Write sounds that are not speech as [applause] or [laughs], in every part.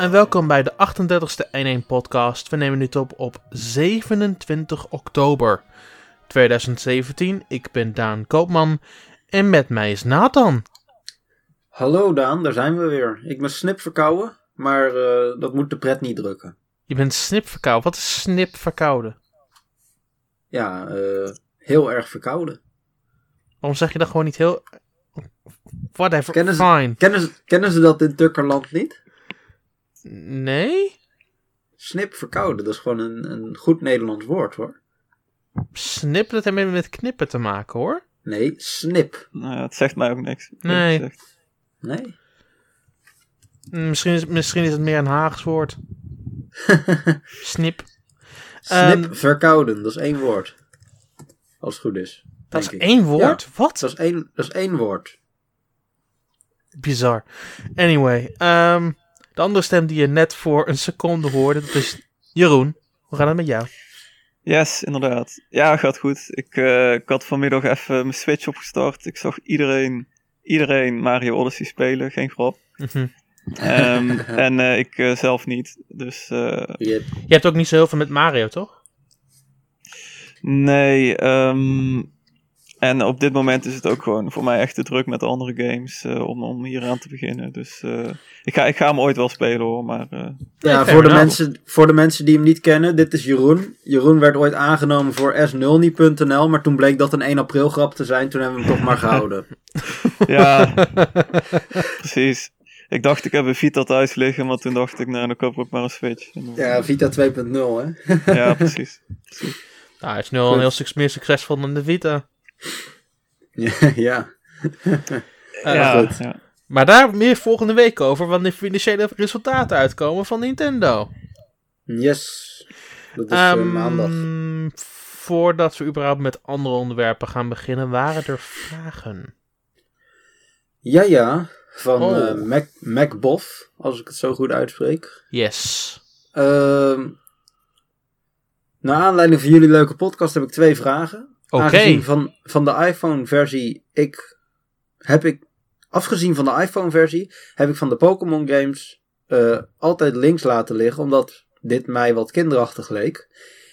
en welkom bij de 38e 1-1 podcast. We nemen dit op op 27 oktober 2017. Ik ben Daan Koopman en met mij is Nathan. Hallo Daan, daar zijn we weer. Ik ben snip verkouden, maar eh, dat moet de pret niet drukken. Je bent snip verkouden. Wat is snip verkouden? Ja, eh, heel erg verkouden. Waarom zeg je dat gewoon niet heel... Whatever, Kennen ze- fine. Kennen ze, kennen ze dat in Tukkerland niet? Nee? Snip verkouden, dat is gewoon een, een goed Nederlands woord hoor. Snip, dat heeft met knippen te maken hoor. Nee, snip. Nou, ja, het zegt mij ook niks. Nee. Nee. Mm, Misschien is, misschien is het meer een Haags woord. [laughs] Snip. Ehm, Snip verkouden, dat is één woord. Als het goed is. Dat is ik. één woord? Wat? Dat is één, dat is één woord. Bizar. Anyway, ehm, de andere stem die je net voor een seconde hoorde, dat is Jeroen. Hoe gaat het met jou? Yes, inderdaad. Ja, gaat goed. Ik, eh, ik had vanmiddag even mijn Switch opgestart. Ik zag iedereen, iedereen Mario Odyssey spelen, geen grap. Mhm. Ehm, [laughs] en eh, ik eh, zelf niet. Dus eh, Rip. Je hebt ook niet zo heel veel met Mario, toch? nee. ehm, en op dit moment is het ook gewoon voor mij echt te druk met andere games eh, om, om hier aan te beginnen. Dus eh, ik, ga, ik ga hem ooit wel spelen hoor, maar eh, Ja, voor de, enough. mensen, voor de mensen die hem niet kennen, dit is Jeroen. Jeroen werd ooit aangenomen voor s0nie.nl, maar toen bleek dat een 1 april grap te zijn. Toen hebben we hem toch maar [laughs] gehouden. ja, [laughs] precies. Ik dacht ik heb een Vita thuis liggen, maar toen dacht ik nou dan koop ik ook maar een Switch. Dan- Ja, Vita 2.0 hè. ja precies. [laughs] Nou, hij is nu al een heel suc- meer succesvol dan de Vita. [laughs] Ja, ja. [laughs] Ja, goed. ja. Maar daar meer volgende week over, wanneer de financiële resultaten uitkomen van Nintendo. Yes. Dat is eh, Ehm, maandag. Voordat we überhaupt met andere onderwerpen gaan beginnen, waren er vragen? Ja, ja. Van Oh. eh, Mac, MacBoff, als ik het zo goed uitspreek. Yes. Ehm naar aanleiding van jullie leuke podcast heb ik twee vragen. Oké. Van, van de iPhone-versie, ik heb ik, afgezien van de iPhone-versie, heb ik van de Pokémon games eh, altijd links laten liggen, omdat dit mij wat kinderachtig leek.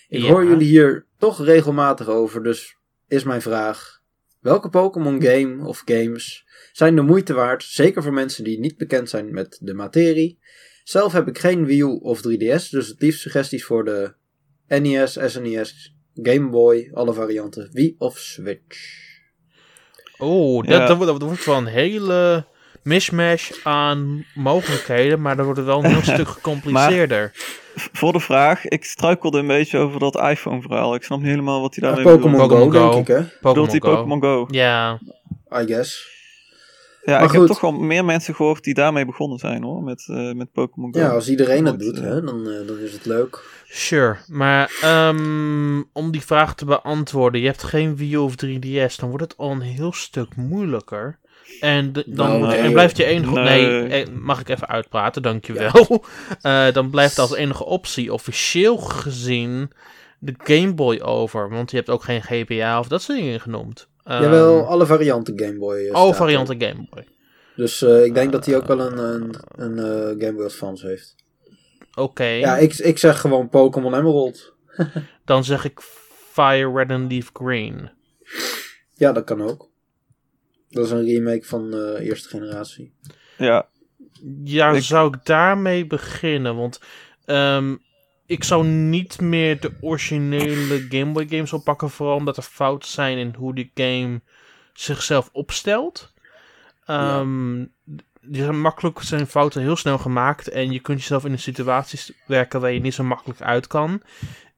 Ik Ja. hoor jullie hier toch regelmatig over, dus is mijn vraag: welke Pokémon game of games zijn de moeite waard, zeker voor mensen die niet bekend zijn met de materie? Zelf heb ik geen Wii U of 3DS, dus het liefst suggesties voor de NES, SNES, Game Boy, alle varianten, Wii of Switch. Oh, dat, Ja. dat, wordt- dat wordt wel een hele mishmash aan mogelijkheden, maar dat wordt wel een heel [laughs] stuk gecompliceerder. Voor de vraag, ik struikelde een beetje over dat iPhone-verhaal. Ik snap niet helemaal wat hij Ja, daarmee Pokémon bedoelt. Go, Pokémon Go. denk ik, hè? Bedoelt hij. Pokémon Go? Ja, I guess. Ja, Maar ik heb toch wel meer mensen gehoord die daarmee begonnen zijn hoor, met, eh, met Pokémon Go. Ja, als iedereen het doet, hè, dan, eh, dan is het leuk. sure. Maar ehm, om die vraag te beantwoorden, je hebt geen Wii U of 3DS, dan wordt het al een heel stuk moeilijker. En de- dan, Nou, nee, en blijft je enige... Nee, Nee. eh, mag ik even uitpraten, dankjewel. [laughs] Eh dan blijft als enige optie officieel gezien de Game Boy over. Want je hebt ook geen GBA of dat soort dingen genoemd. Ehm, Jawel, alle varianten Game Boy. eh, Alle varianten er. Game Boy. Dus eh, ik denk dat hij ook wel een, een, een eh, Game Boy Advance heeft. Oké, Ja, ik, ik zeg gewoon Pokémon Emerald. [laughs] dan zeg ik Fire Red and Leaf Green. Ja, dat kan ook. Dat is een remake van de eerste generatie. Ja, Ja, Ik- zou ik daarmee beginnen? Want ehm, ik zou niet meer de originele Game Boy games oppakken. Vooral omdat er fouten zijn in hoe die game zichzelf opstelt. Ehm, Die zijn makkelijk, zijn fouten heel snel gemaakt. En je kunt jezelf in een situaties werken waar je niet zo makkelijk uit kan.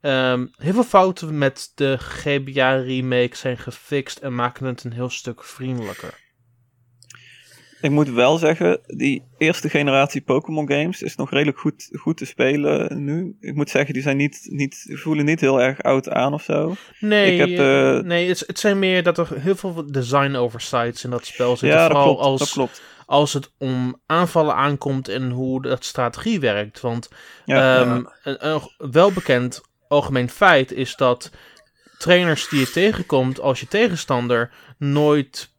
Ehm, heel veel fouten met de GBA remake zijn gefixt en maken het een heel stuk vriendelijker. Ik moet wel zeggen, die eerste generatie Pokémon games is nog redelijk goed, goed te spelen nu. Ik moet zeggen, die zijn niet, niet, voelen niet heel erg oud aan of zo. Nee, Ik heb, eh, eh, nee het, het zijn meer dat er heel veel design oversights in dat spel zitten. Ja, dat vooral klopt, als, dat klopt. als het om aanvallen aankomt en hoe dat strategie werkt. Want Ja, ehm, een, een welbekend algemeen feit is dat trainers die je tegenkomt als je tegenstander nooit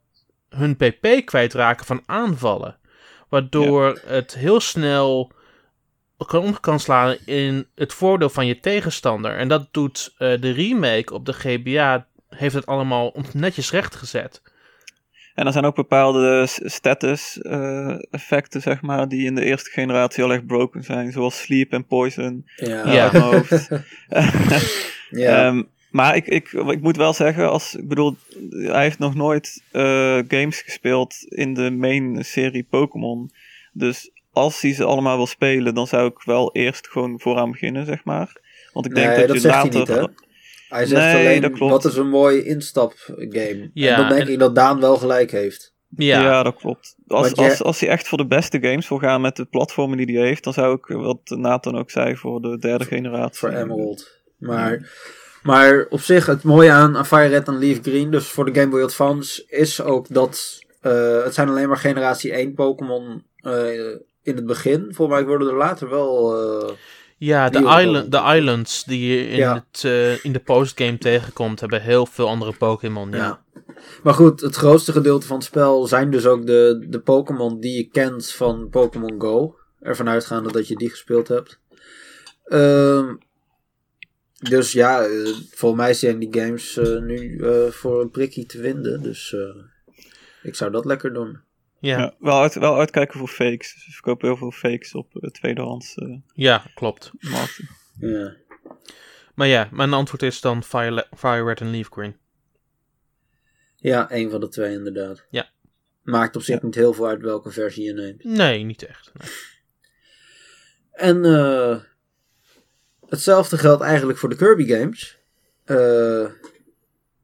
hun pp kwijtraken van aanvallen. Waardoor het heel snel kan om kan slaan in het voordeel van je tegenstander. En dat doet eh, de remake op de GBA, heeft het allemaal netjes rechtgezet. En er zijn ook bepaalde status eh, effecten, zeg maar, die in de eerste generatie al echt broken zijn. Zoals sleep en poison Ja. Ja. uit mijn [laughs] hoofd. [laughs] [laughs] ja. Ehm, maar ik, ik, ik moet wel zeggen, als, ik bedoel, hij heeft nog nooit eh, games gespeeld in de main serie Pokémon. Dus als hij ze allemaal wil spelen, dan zou ik wel eerst gewoon vooraan beginnen, zeg maar. Want ik denk nee, dat, dat je zegt later... hij niet, hè? Hij zegt Nee, alleen, dat klopt. wat is een mooi instapgame. Ja, en dan denk en- ik dat Daan wel gelijk heeft. Ja, Ja, dat klopt. Als, als, als hij echt voor de beste games wil gaan met de platformen die hij heeft, dan zou ik, wat Nathan ook zei, voor de derde generatie. Voor Emerald. Maar, maar op zich, het mooie aan, Fire Red en Leaf Green, dus voor de Game Boy Advance, is ook dat eh, het zijn alleen maar generatie 1 Pokémon eh, in het begin. Volgens mij worden er later wel... eh, ja de, island, de islands die je in, Ja. het, in de postgame tegenkomt, hebben heel veel andere Pokémon. Ja. Ja. Maar goed, het grootste gedeelte van het spel zijn dus ook de, de Pokémon die je kent van Pokémon Go. Ervan uitgaande dat je die gespeeld hebt. Ehm, dus ja, eh, volgens mij zijn die games eh, nu eh, voor een prikkie te vinden. Dus eh, ik zou dat lekker doen. Ja. Ja, wel, uit, wel uitkijken voor fakes. Ze verkopen heel veel fakes op eh, tweedehands eh ja, klopt. markten. Ja. Maar ja, mijn antwoord is dan Fire, Fire Red en Leaf Green. ja, een van de twee inderdaad. Ja. Maakt op zich Ja. niet heel veel uit welke versie je neemt. Nee, niet echt. Nee. En eh, hetzelfde geldt eigenlijk voor de Kirby games. Eh,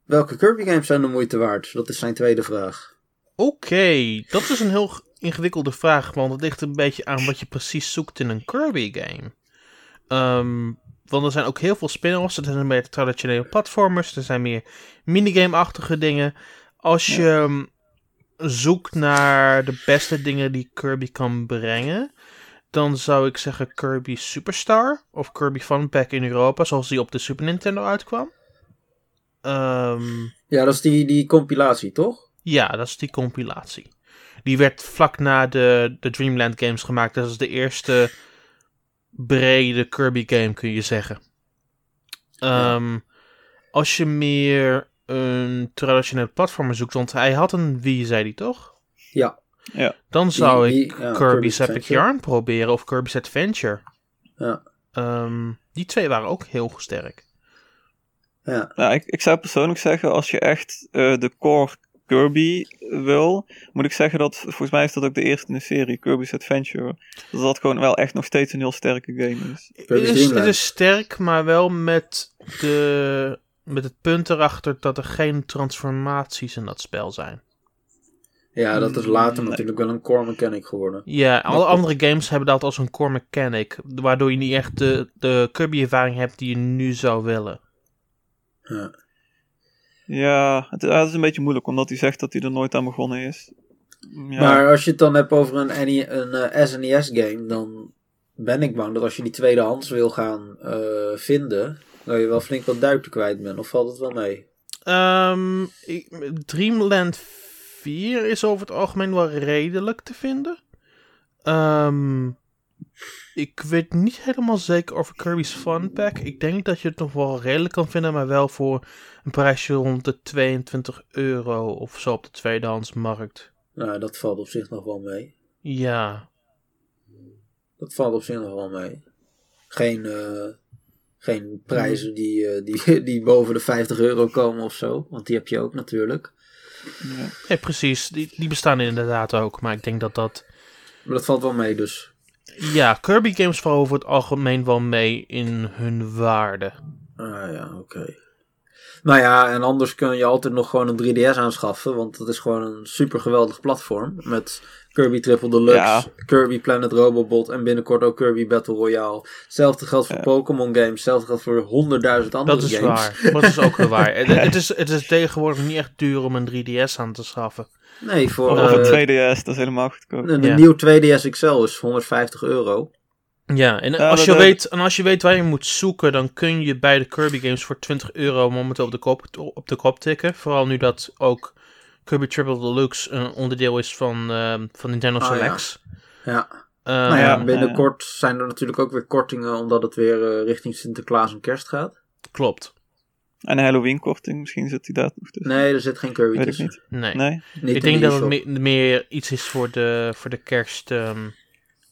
welke Kirby games zijn de moeite waard? Dat is zijn tweede vraag. Oké, dat is een heel ingewikkelde vraag, want het ligt een beetje aan wat je precies zoekt in een Kirby-game. Ehm, want er zijn ook heel veel spin-offs, er zijn meer traditionele platformers, er zijn meer minigame-achtige dingen. Als je ehm, zoekt naar de beste dingen die Kirby kan brengen, dan zou ik zeggen Kirby Superstar of Kirby Fun Pack in Europa, zoals die op de Super Nintendo uitkwam. Ehm Ja, dat is die, die compilatie, toch? ja, dat is die compilatie. Die werd vlak na de, de Dreamland games gemaakt. Dat is de eerste brede Kirby game, kun je zeggen. Ehm, Als je meer een traditionele platformer zoekt, want hij had een Wii, zei hij toch? Ja. Dan zou Die- ik die- ja, Kirby's Kirby's Epic. Yarn proberen of Kirby's Adventure. Ja. Ehm, die twee waren ook heel sterk. Ja. Nou, ik, ik zou persoonlijk zeggen, als je echt eh, de core Kirby wil, moet ik zeggen dat, volgens mij is dat ook de eerste in de serie, Kirby's Adventure, dat dat gewoon wel echt nog steeds een heel sterke game is. Het is, het is sterk, maar wel met, de, met het punt erachter dat er geen transformaties in dat spel zijn. Ja, dat is later Nee. natuurlijk wel een core mechanic geworden. Ja, alle andere games hebben dat als een core mechanic, waardoor je niet echt de, de Kirby-ervaring hebt die je nu zou willen. Ja. Ja, het, het is een beetje moeilijk, omdat hij zegt dat hij er nooit aan begonnen is. Ja, Maar als je het dan hebt over een, NE een eh, SNES game, dan ben ik bang dat als je die tweedehands wil gaan eh, vinden, dat je wel flink wat duiten kwijt bent. Of valt het wel mee? Ehm, ik- Dreamland 4 is over het algemeen wel redelijk te vinden. Ehm, ik weet niet helemaal zeker over Kirby's Fun Pack. Ik denk dat je het nog wel redelijk kan vinden, maar wel voor een prijsje rond de 22 euro of zo op de tweedehandsmarkt. Nou, dat valt op zich nog wel mee. Ja, Dat valt op zich nog wel mee. Geen, eh, geen prijzen die, eh, die, [laughs] die boven de 50 euro komen of zo. Want die heb je ook natuurlijk. Ja. nee, precies. Die, die bestaan inderdaad ook, maar ik denk dat dat... Maar dat valt wel mee dus. Ja, Kirby games vallen over het algemeen wel mee in hun waarde. Ah ja, oké. Nou ja, en anders kun je altijd nog gewoon een 3DS aanschaffen. Want dat is gewoon een super geweldig platform. Met Kirby Triple Deluxe, Ja. Kirby Planet Robobot en binnenkort ook Kirby Battle Royale. Hetzelfde geldt voor Ja. Pokémon games. Hetzelfde geldt voor honderdduizend andere Dat is games. waar. Dat is ook weer waar. [laughs] Het, het, is, het is tegenwoordig niet echt duur om een 3DS aan te schaffen. Nee, voor Of eh, een 2DS, dat is helemaal goedkoop. een, een Ja. nieuw 2DS XL is 150 euro. Ja, en, Ja, als je weet, en als je weet waar je moet zoeken, dan kun je bij de Kirby games voor 20 euro momenteel op de kop, op de kop tikken. Vooral nu dat ook Kirby Triple Deluxe een onderdeel is van, ehm, van Nintendo Ah, ja. Selects. Ja. nou ja, Ehm, binnenkort zijn er natuurlijk ook weer kortingen, omdat het weer eh, richting Sinterklaas en kerst gaat. Klopt. En een Halloween korting, misschien zit hij daar nog tussen. Nee, er zit geen Kirby Weet ik niet. Nee. Nee? Niet ik denk de dat het me- meer iets is voor de, voor de kerst ehm,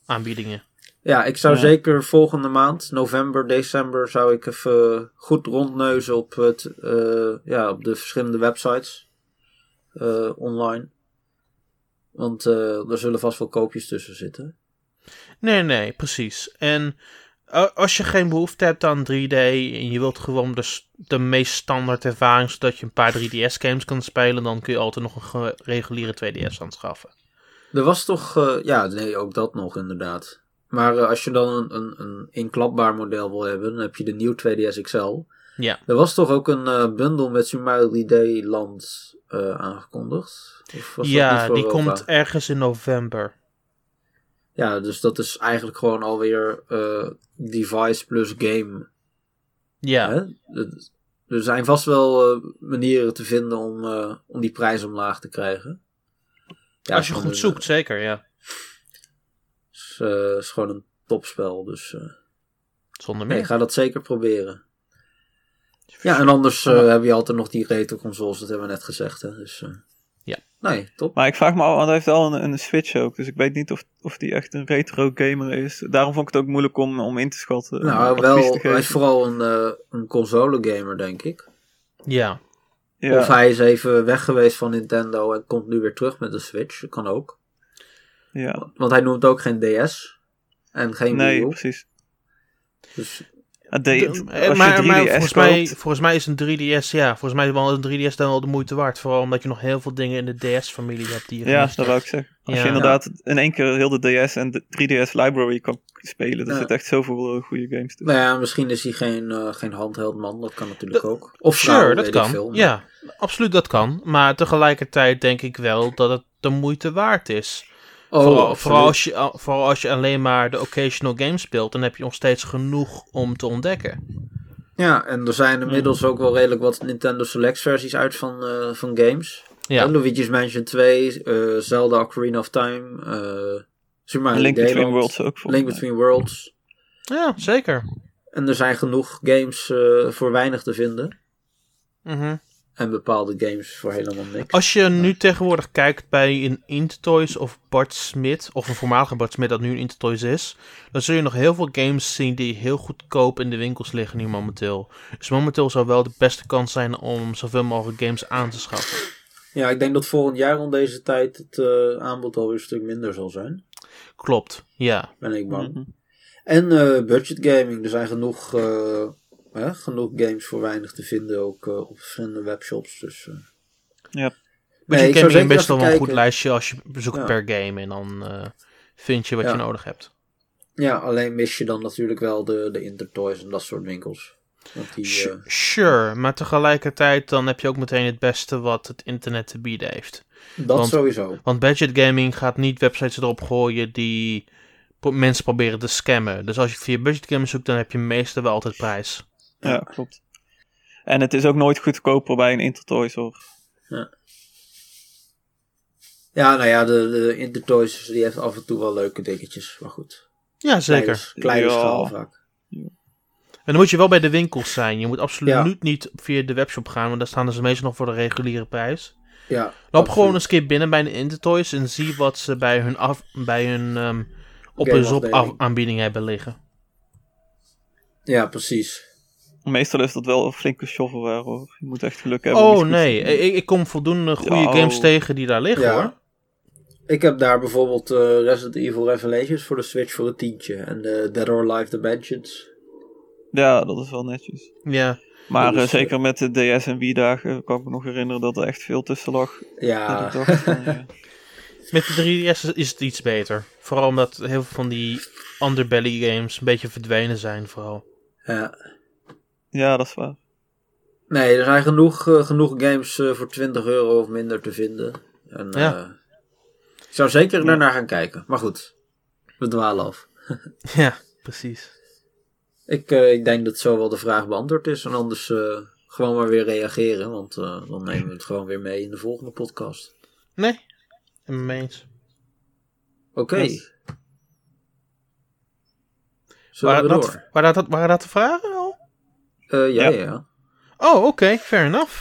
aanbiedingen. Ja, ik zou Ja. zeker volgende maand, november, december, zou ik even goed rondneuzen op, het, eh, ja, op de verschillende websites eh, online. Want eh, er zullen vast wel koopjes tussen zitten. Nee, nee, precies. En als je geen behoefte hebt aan 3D en je wilt gewoon de, de meest standaard ervaring, zodat je een paar 3DS-games kan spelen, dan kun je altijd nog een reguliere 2DS aanschaffen. Er was toch, eh, ja, nee, ook dat nog inderdaad. Maar als je dan een, een, een inklapbaar model wil hebben, dan heb je de nieuwe 2DS XL. Ja. Er was toch ook een eh, bundel met Super Mario 3D Land eh, aangekondigd? Of was ja, die Europa? komt ergens in november. Ja, dus dat is eigenlijk gewoon alweer eh, device plus game. Ja, Hè? Het- Er zijn vast wel eh, manieren te vinden om, om die prijs omlaag te krijgen. Ja, als je goed een- zoekt, zeker, ja. is, eh, is gewoon een topspel, dus Zonder nee, meer. ga dat zeker proberen. Ja, en anders eh, heb je altijd nog die retro consoles, dat hebben we net gezegd. Hè? Dus, eh, Ja. Nee, top. Maar ik vraag me af, want hij heeft wel een, een Switch ook. Dus ik weet niet of, of die echt een retro gamer is. Daarom vond ik het ook moeilijk om, om in te schatten. Nou, advies wel, te hij is vooral een, eh, een console gamer, denk ik. Ja, Ja, Of hij is even weg geweest van Nintendo en komt nu weer terug met de Switch. Dat kan ook. ja. Want hij noemt ook geen DS. En geen Wii Nee, precies. Dus de- De- als eh, je maar, 3DS maar volgens, mij, volgens mij is een 3DS, ja, volgens mij is wel een 3DS dan wel de moeite waard. Vooral omdat je nog heel veel dingen in de DS-familie hebt die je Ja, dat wou ik zeggen. Als Ja. je inderdaad in één keer heel de DS en de 3DS library kan spelen, er Ja. zit echt zoveel eh, goede games tussen. nou ja, misschien is hij geen, eh, geen handheld man. Dat kan natuurlijk Dat- ook. Of vrouw, Sure, dat kan. veel. Ja, absoluut dat kan. Maar tegelijkertijd denk ik wel dat het de moeite waard is. Oh, vooral, als je, vooral als je alleen maar de occasional game speelt, dan heb je nog steeds genoeg om te ontdekken. Ja, en er zijn inmiddels ook wel redelijk wat Nintendo Select versies uit van, eh, van games. Ja, Eh, Luigi's Mansion 2, eh, Zelda Ocarina of Time, eh Super Mario Link Between Worlds ook. Link. Between Worlds. ja zeker. En er zijn genoeg games eh, voor weinig te vinden. Mhm. En bepaalde games voor helemaal niks. Als je nu tegenwoordig kijkt bij een Intertoys of Bart Smit, of een voormalige Bart Smit dat nu een Intertoys is, dan zul je nog heel veel games zien die heel goedkoop in de winkels liggen nu momenteel. Dus momenteel zou wel de beste kans zijn om zoveel mogelijk games aan te schaffen. Ja, ik denk dat volgend jaar rond deze tijd het eh, aanbod alweer een stuk minder zal zijn. Klopt, ja. Ben ik bang. Mhm. En eh, budget gaming. Er zijn genoeg, eh, hè, genoeg games voor weinig te vinden. Ook eh, op verschillende webshops. Dus, eh. Ja. Maar Nee, gaming best wel een goed lijstje als je bezoekt Ja. per game en dan eh, vind je wat Ja. je nodig hebt. Ja, alleen mis je dan natuurlijk wel de, de Intertoys en dat soort winkels. Want die, Su- Sure, maar tegelijkertijd dan heb je ook meteen het beste wat het internet te bieden heeft. dat want- sowieso. Want budget gaming gaat niet websites erop gooien die mensen proberen te scammen. Dus als je via budget gaming zoekt, dan heb je meestal wel altijd prijs. Ja, klopt. En het is ook nooit goedkoper bij een Intertoys hoor. Ja, nou ja, de, de Intertoys die heeft af en toe wel leuke dingetjes. Maar goed. Ja, zeker. Kleine, kleine Ja. schaal vaak. En dan moet je wel bij de winkels zijn. Je moet absoluut Ja. niet via de webshop gaan, want daar staan ze meestal nog voor de reguliere prijs. Ja, Loop absoluut. gewoon eens keer binnen bij de Intertoys en zie wat ze bij hun, af, bij hun ehm, op- en Gameafdeling. op af- aanbieding hebben liggen. Ja, precies. Meestal is dat wel een flinke shovelware hoor. Je moet echt geluk hebben. om Oh nee, ik, ik kom voldoende goede Ja, games oh. tegen die daar liggen Ja. hoor. Ik heb daar bijvoorbeeld eh, Resident Evil Revelations voor de Switch voor een tientje. En de Dead or Alive Dimensions. Ja, dat is wel netjes. Ja, Maar Dus, eh, zeker met de DS en Wii-dagen kan ik me nog herinneren dat er echt veel tussen lag. Ja, van, [laughs] ja. Met de 3DS is het iets beter. Vooral omdat heel veel van die underbelly games een beetje verdwenen zijn vooral. ja. Ja, dat is waar. Nee, er zijn genoeg, eh, genoeg games eh, voor 20 euro of minder te vinden. En, Ja. eh, ik zou zeker Ja. daarnaar gaan kijken. Maar goed, we dwalen af. [laughs] Ja, precies. Ik, eh, ik denk dat zo wel de vraag beantwoord is. En anders eh, gewoon maar weer reageren. Want eh, dan nemen we het gewoon weer mee in de volgende podcast. Nee, ik ben het mee eens. Oké. Yes. Zullen we Waren door? dat, waren, dat, waren dat de vragen Eh, ja, Ja. ja. Oh, oké, fair enough.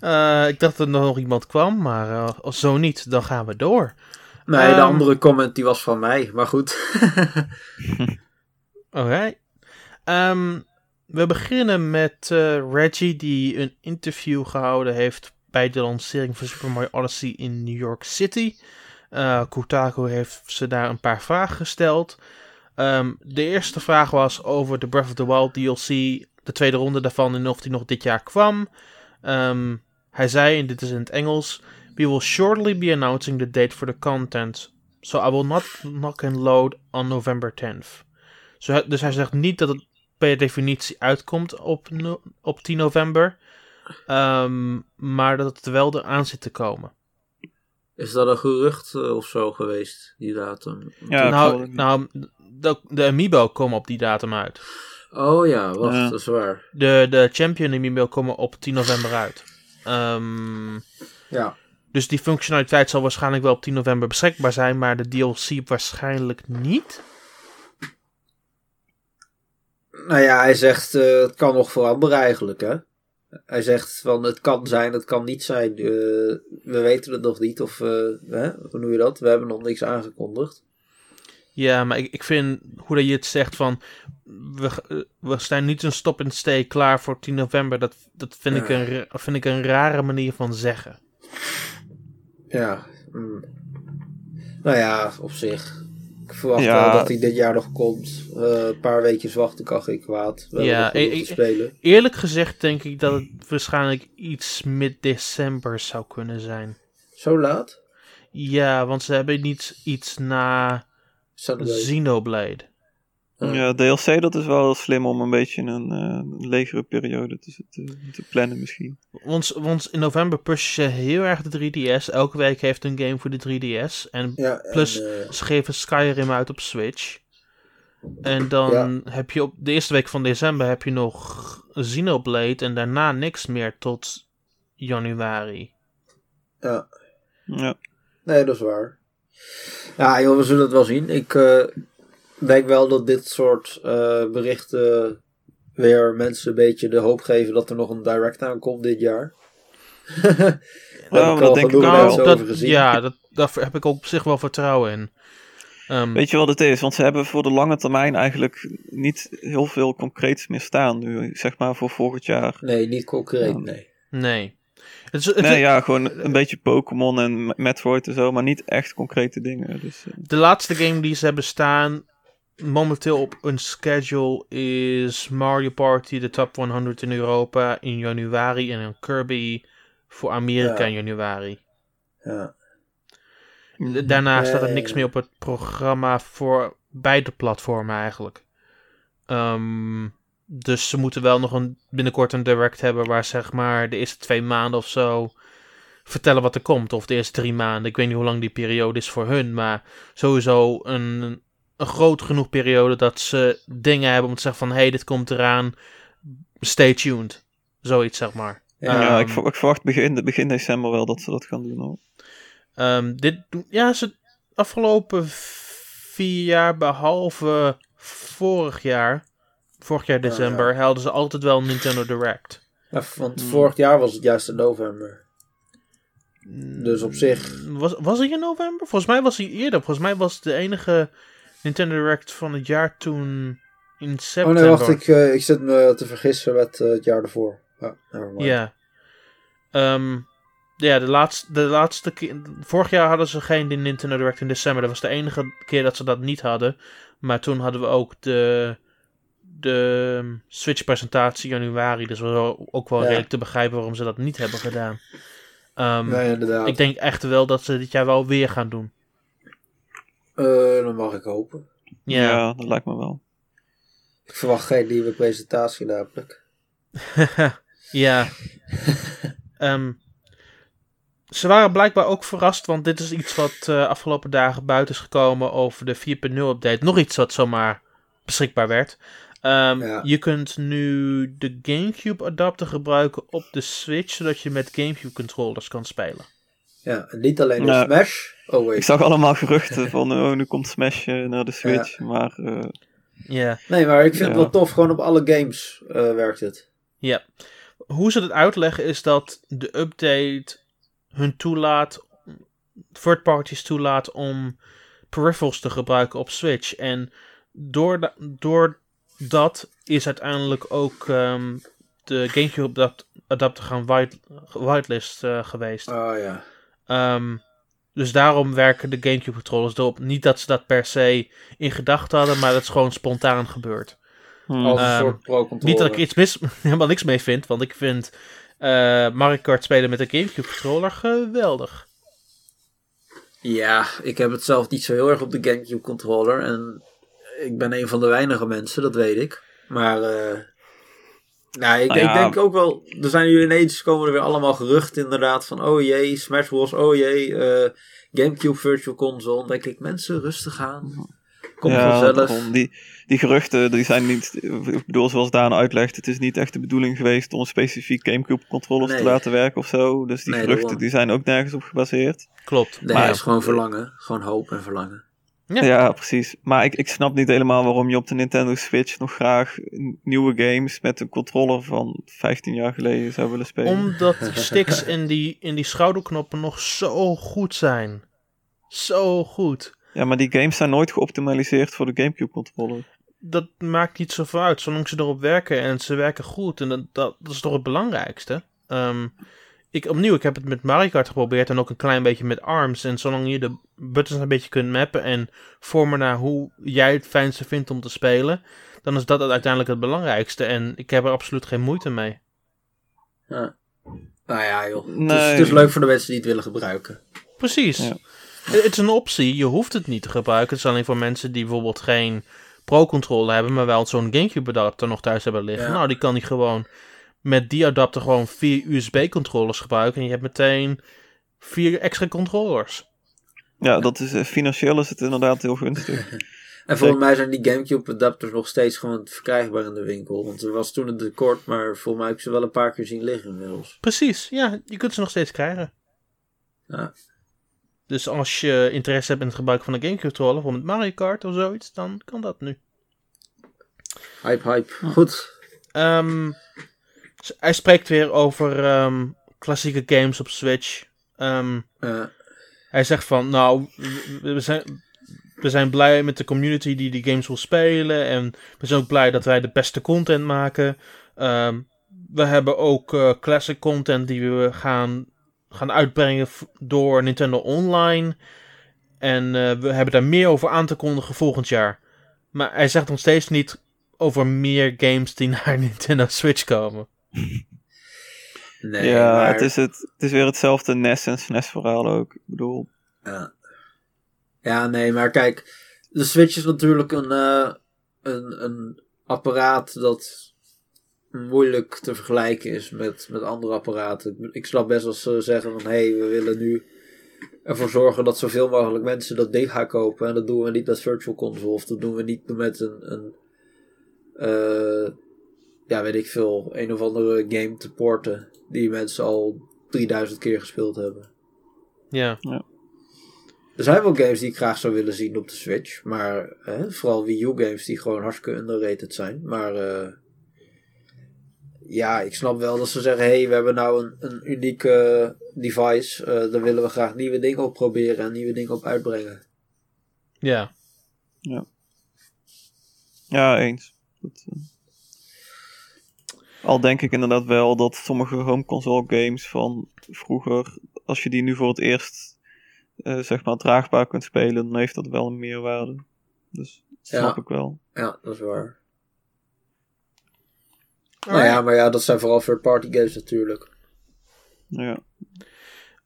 Eh, ik dacht dat er nog iemand kwam, maar eh, als zo niet, dan gaan we door. Nee, de Ehm. andere comment die was van mij, maar goed. [laughs] Alright. Ehm, we beginnen met Reggie, die een interview gehouden heeft bij de lancering van Super Mario Odyssey in New York City. Kotaku heeft ze daar een paar vragen gesteld. Ehm, de eerste vraag was over de Breath of the Wild DLC, de tweede ronde daarvan en of die nog dit jaar kwam. Ehm, hij zei, en dit is in het Engels, We will shortly be announcing the date for the content, so I will not knock and load on November 10th. Zo, hij- dus hij zegt niet dat het per definitie uitkomt op, no- op 10 november. ehm, maar dat het er wel eraan zit te komen. Is dat een gerucht eh, of zo geweest, die datum? Ja, nou, nou de, de Amiibo komen op die datum uit. Oh ja, wacht, Ja. dat is waar. De, de Champion Amiibo komen op 10 november uit. Ehm, Ja. dus die functionaliteit zal waarschijnlijk wel op 10 november beschikbaar zijn. Maar de DLC waarschijnlijk niet. Nou ja, hij zegt, eh, het kan nog veranderen eigenlijk, hè. Hij zegt van, het kan zijn, het kan niet zijn. Eh, we weten het nog niet, of, eh, hè? hoe noem je dat? We hebben nog niks aangekondigd. Ja, maar ik, ik vind hoe dat je het zegt van. We, eh, we zijn niet een stop en stay klaar voor 10 november. Dat, dat vind, ik een, vind ik een rare manier van zeggen. Ja. mm. Nou ja, op zich. Ik verwacht Ja. wel dat hij dit jaar nog komt. Eh, een paar weekjes wachten kan geen kwaad. We Ja, ik- te spelen. Eerlijk gezegd denk ik dat het waarschijnlijk iets mid-december zou kunnen zijn. Zo laat? Ja, want ze hebben niet iets na Saturday. Xenoblade. Ja. Ja, DLC dat is wel slim om een beetje een eh, legere periode te, te, te plannen misschien. Want, want in november pushen ze heel erg de 3DS. Elke week heeft een game voor de 3DS. En Ja, en, Plus- eh, ze geven Skyrim uit op Switch. En dan heb je op de eerste week van december heb je nog Xenoblade. En daarna niks meer tot januari. ja. Ja, Nee, dat is waar. Ja, joh, we zullen het wel zien. Ik eh, denk wel dat dit soort eh, berichten weer mensen een beetje de hoop geven dat er nog een direct aankomt dit jaar. [laughs] Ik dat denk ik wel. dat, ja, dat, daar heb ik ook op zich wel vertrouwen in. Ehm, Weet je wat het is? Want ze hebben voor de lange termijn eigenlijk niet heel veel concreets meer staan nu, zeg maar voor volgend jaar. Nee, niet concreet, Ja. nee. nee. Het is, het, Nee, ja, gewoon een beetje Pokémon en Me- Metroid en zo, maar niet echt concrete dingen. Dus, eh, De laatste game die ze hebben staan momenteel op een schedule is Mario Party, de top 100 in Europa in januari en een Kirby voor Amerika Ja. in januari. Ja. Daarna staat er ja, niks meer op het programma voor beide platformen eigenlijk. Ehm, dus ze moeten wel nog een, binnenkort een direct hebben waar zeg maar de eerste twee maanden of zo vertellen wat er komt. Of de eerste drie maanden. Ik weet niet hoe lang die periode is voor hun. Maar sowieso een, een groot genoeg periode dat ze dingen hebben om te zeggen van... Hé, hey, dit komt eraan. Stay tuned. Zoiets zeg maar. Ja, Ehm, ik, ver- ik verwacht begin, begin december wel dat ze dat gaan doen hoor. Ehm, dit, doen- ja, ze afgelopen vier jaar, behalve vorig jaar, vorig jaar Ja, december, hadden ze altijd wel een Nintendo Direct. Ja, want Hmm. vorig jaar was het juist in november. Dus op zich- Was, was hij in november? Volgens mij was hij eerder. Volgens mij was het de enige Nintendo Direct van het jaar toen in Oh september. nee, wacht, ik, eh, ik zit me te vergissen met eh, het jaar ervoor. Ja. Ja. Ehm, ja, de laatste, de laatste keer. Vorig jaar hadden ze geen Nintendo Direct in december. Dat was de enige keer dat ze dat niet hadden. Maar toen hadden we ook de, de Switch-presentatie in januari. Dus was wel- ook wel Ja. redelijk te begrijpen waarom ze dat niet hebben gedaan. Ehm, Nee, inderdaad. ik denk echt wel dat ze dit jaar wel weer gaan doen. Eh, dan mag ik hopen. Ja. Ja. dat lijkt me wel. Ik verwacht geen nieuwe presentatie namelijk. [laughs] ja. [laughs] Ehm, ze waren blijkbaar ook verrast, want dit is iets wat eh, afgelopen dagen buiten is gekomen over de 4.0 update. Nog iets wat zomaar beschikbaar werd. Ehm, Ja. Je kunt nu de GameCube adapter gebruiken op de Switch, zodat je met GameCube controllers kan spelen. Ja, en niet alleen de. Smash. Oh Ik zag allemaal geruchten [laughs] van oh, nu komt Smash eh, naar de Switch, maar eh, Ja. Nee, maar ik vind het wel tof. Gewoon op alle games eh, werkt het. Ja. Hoe ze het uitleggen is dat de update hun toelaat, third parties toelaat om peripherals te gebruiken op Switch. En door, door dat is uiteindelijk ook ehm, de GameCube adapt- adapter gaan white, whitelist eh, geweest. Oh ja. Ehm, dus daarom werken de GameCube controllers erop. Niet dat ze dat per se in gedachten hadden, maar dat is gewoon spontaan gebeurd. Hmm. Als een Ehm, soort pro-controller. Niet dat ik iets mis, [laughs] helemaal niks mee vind, want ik vind eh Mario Kart spelen met een GameCube controller geweldig. Ja, ik heb het zelf niet zo heel erg op de GameCube controller. En ik ben een van de weinige mensen, dat weet ik. Maar eh nou, ik, Nou ik ja. denk ook wel, er zijn nu ineens komen er weer allemaal geruchten inderdaad van oh jee, Smash Bros, oh jee, eh, GameCube Virtual Console. Dan denk ik, mensen rustig aan. Kom ja, vanzelf. Die, die geruchten, die zijn niet, ik bedoel, zoals Daan uitlegt, het is niet echt de bedoeling geweest om specifiek Gamecube controllers Nee. te laten werken of zo. Dus die Nee, geruchten, die zijn ook nergens op gebaseerd. Klopt. Nee, Maar- het is gewoon verlangen. Gewoon hoop en verlangen. Ja. Ja, precies. Maar ik, ik snap niet helemaal waarom je op de Nintendo Switch nog graag nieuwe games met een controller van 15 jaar geleden zou willen spelen. Omdat die [laughs] sticks in die, in die schouderknoppen nog zo goed zijn. Zo goed. Ja, maar die games zijn nooit geoptimaliseerd voor de Gamecube controller. Dat maakt niet zoveel uit, zolang ze erop werken en ze werken goed. En dat, dat, dat is toch het belangrijkste. Ehm, ik, opnieuw, ik heb het met Mario Kart geprobeerd en ook een klein beetje met ARMS. En zolang je de buttons een beetje kunt mappen en vormen naar hoe jij het fijnste vindt om te spelen, dan is dat uiteindelijk het belangrijkste. En ik heb er absoluut geen moeite mee. Ja. Nou ja, joh. Het, is, Nee. het is leuk voor de mensen die het willen gebruiken. Precies. Ja. Het is een optie, je hoeft het niet te gebruiken. Het is alleen voor mensen die bijvoorbeeld geen Pro-controller hebben, maar wel zo'n Gamecube-adapter nog thuis hebben liggen. Ja. Nou, die kan die gewoon met die adapter gewoon vier USB-controllers gebruiken. En je hebt meteen vier extra controllers. Ja, dat is, eh, financieel is het inderdaad heel gunstig. [laughs] En volgens mij zijn die Gamecube adapters nog steeds gewoon verkrijgbaar in de winkel. Want er was toen een tekort, maar volgens mij heb ik ze wel een paar keer zien liggen inmiddels. Precies, ja, je kunt ze nog steeds krijgen. Ja. Dus als je interesse hebt in het gebruik van een Gamecube-controller, bijvoorbeeld Mario Kart of zoiets, dan kan dat nu. Hype, hype. Goed. Ehm, hij spreekt weer over ehm, klassieke games op Switch. Ehm, Eh, hij zegt van, nou, we- zijn, we zijn blij met de community die die games wil spelen. En we zijn ook blij dat wij de beste content maken. Ehm, we hebben ook eh, classic content die we gaan, gaan uitbrengen door Nintendo Online. En eh, we hebben daar meer over aan te kondigen volgend jaar. Maar hij zegt nog steeds niet over meer games die [laughs] naar Nintendo Switch komen. [laughs] nee, ja, maar... het, is het, het is weer hetzelfde NES en SNES verhaal ook. Ik bedoel, Ja. ja, nee, maar kijk. De Switch is natuurlijk een, eh, een, een apparaat dat moeilijk te vergelijken is met, met andere apparaten. Ik snap best als ze zeggen van... Hé, hey, we willen nu ervoor zorgen dat zoveel mogelijk mensen dat ding gaan kopen. En dat doen we niet met Virtual Console. Of dat doen we niet met een... een eh, ja, weet ik veel. Een of andere game te porten. Die mensen al 3000 keer gespeeld hebben. Ja, Er zijn wel games die ik graag zou willen zien op de Switch. Maar hè, vooral Wii U games die gewoon hartstikke underrated zijn. Maar eh, ja, ik snap wel dat ze zeggen... hey, we hebben nou een, een unieke device. eh daar willen we graag nieuwe dingen op proberen en nieuwe dingen op uitbrengen. ja. ja, eens. Dat, eh, Al denk ik inderdaad wel dat sommige home console games van vroeger, als je die nu voor het eerst eh, zeg maar draagbaar kunt spelen, dan heeft dat wel een meerwaarde. Dus dat snap Ja. ik wel. Ja, dat is waar. Nou ja, maar ja, dat zijn vooral third-party games natuurlijk. Ja.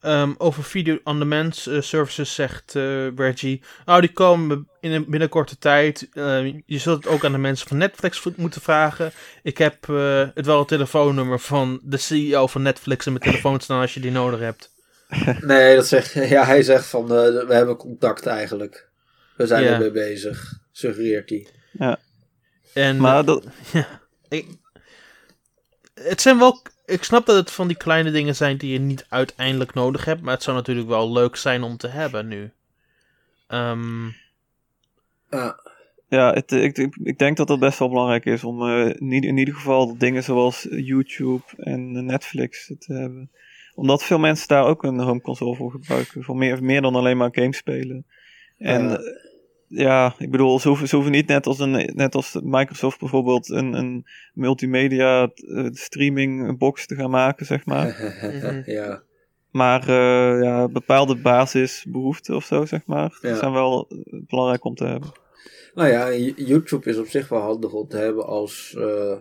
Ehm, over video-on-demand eh, services zegt eh, Reggie. Nou, die komen in een binnen korte tijd. Eh, je zult het ook aan de mensen van Netflix moeten vragen. Ik heb eh, het wel het telefoonnummer van de CEO van Netflix in mijn telefoon staan als je die nodig hebt. [laughs] Nee, dat zegt, ja, hij zegt van eh, we hebben contact eigenlijk. We zijn Ja. ermee bezig, suggereert hij. En, Maar dat, [laughs] Ja, ik, het zijn wel. Ik snap dat het van die kleine dingen zijn die je niet uiteindelijk nodig hebt. Maar het zou natuurlijk wel leuk zijn om te hebben nu. Ehm, Ja. ja, het, ik, ik, denk dat dat best wel belangrijk is om eh, in, ieder- in ieder geval dingen zoals YouTube en Netflix te hebben. Omdat veel mensen daar ook een home console voor gebruiken. Voor meer, meer dan alleen maar games spelen. En Ja. Ja, ik bedoel, ze hoeven, ze hoeven niet net als, een, net als Microsoft bijvoorbeeld een, een multimedia eh, streaming box te gaan maken, zeg maar. [laughs] Ja. Maar eh, ja, bepaalde basisbehoeften of zo, zeg maar, Ja. zijn wel belangrijk om te hebben. Nou ja, YouTube is op zich wel handig om te hebben als eh,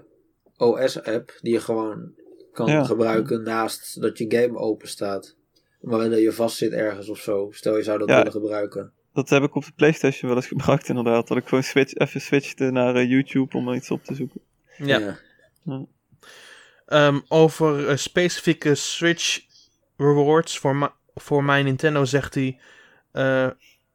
OS-app die je gewoon kan Ja. gebruiken naast dat je game open staat. Wanneer je vast zit ergens of zo. Stel je zou dat Ja. willen gebruiken. Dat heb ik op de PlayStation wel eens gebruikt, inderdaad. Dat ik gewoon switch, even switchte naar eh, YouTube om iets op te zoeken. Ja. Ehm, over eh, specifieke Switch rewards voor, voor mijn Nintendo zegt hij... eh,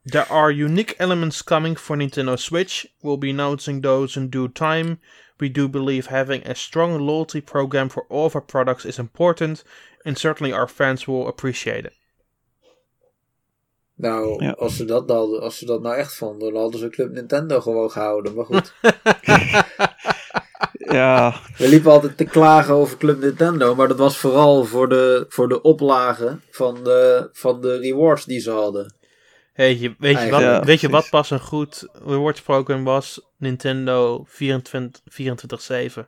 There are unique elements coming for Nintendo Switch. We'll be announcing those in due time. We do believe having a strong loyalty program for all of our products is important. And certainly our fans will appreciate it. Nou, Ja. als, ze dat dan, als ze dat nou echt vonden, dan hadden ze Club Nintendo gewoon gehouden. Maar goed, [laughs] Ja, we liepen altijd te klagen over Club Nintendo. Maar dat was vooral voor de, voor de oplagen van de, van de rewards die ze hadden. Hey, je, weet, je wat, Ja, weet je wat pas een goed rewards program was? Nintendo 24 24-7. oh,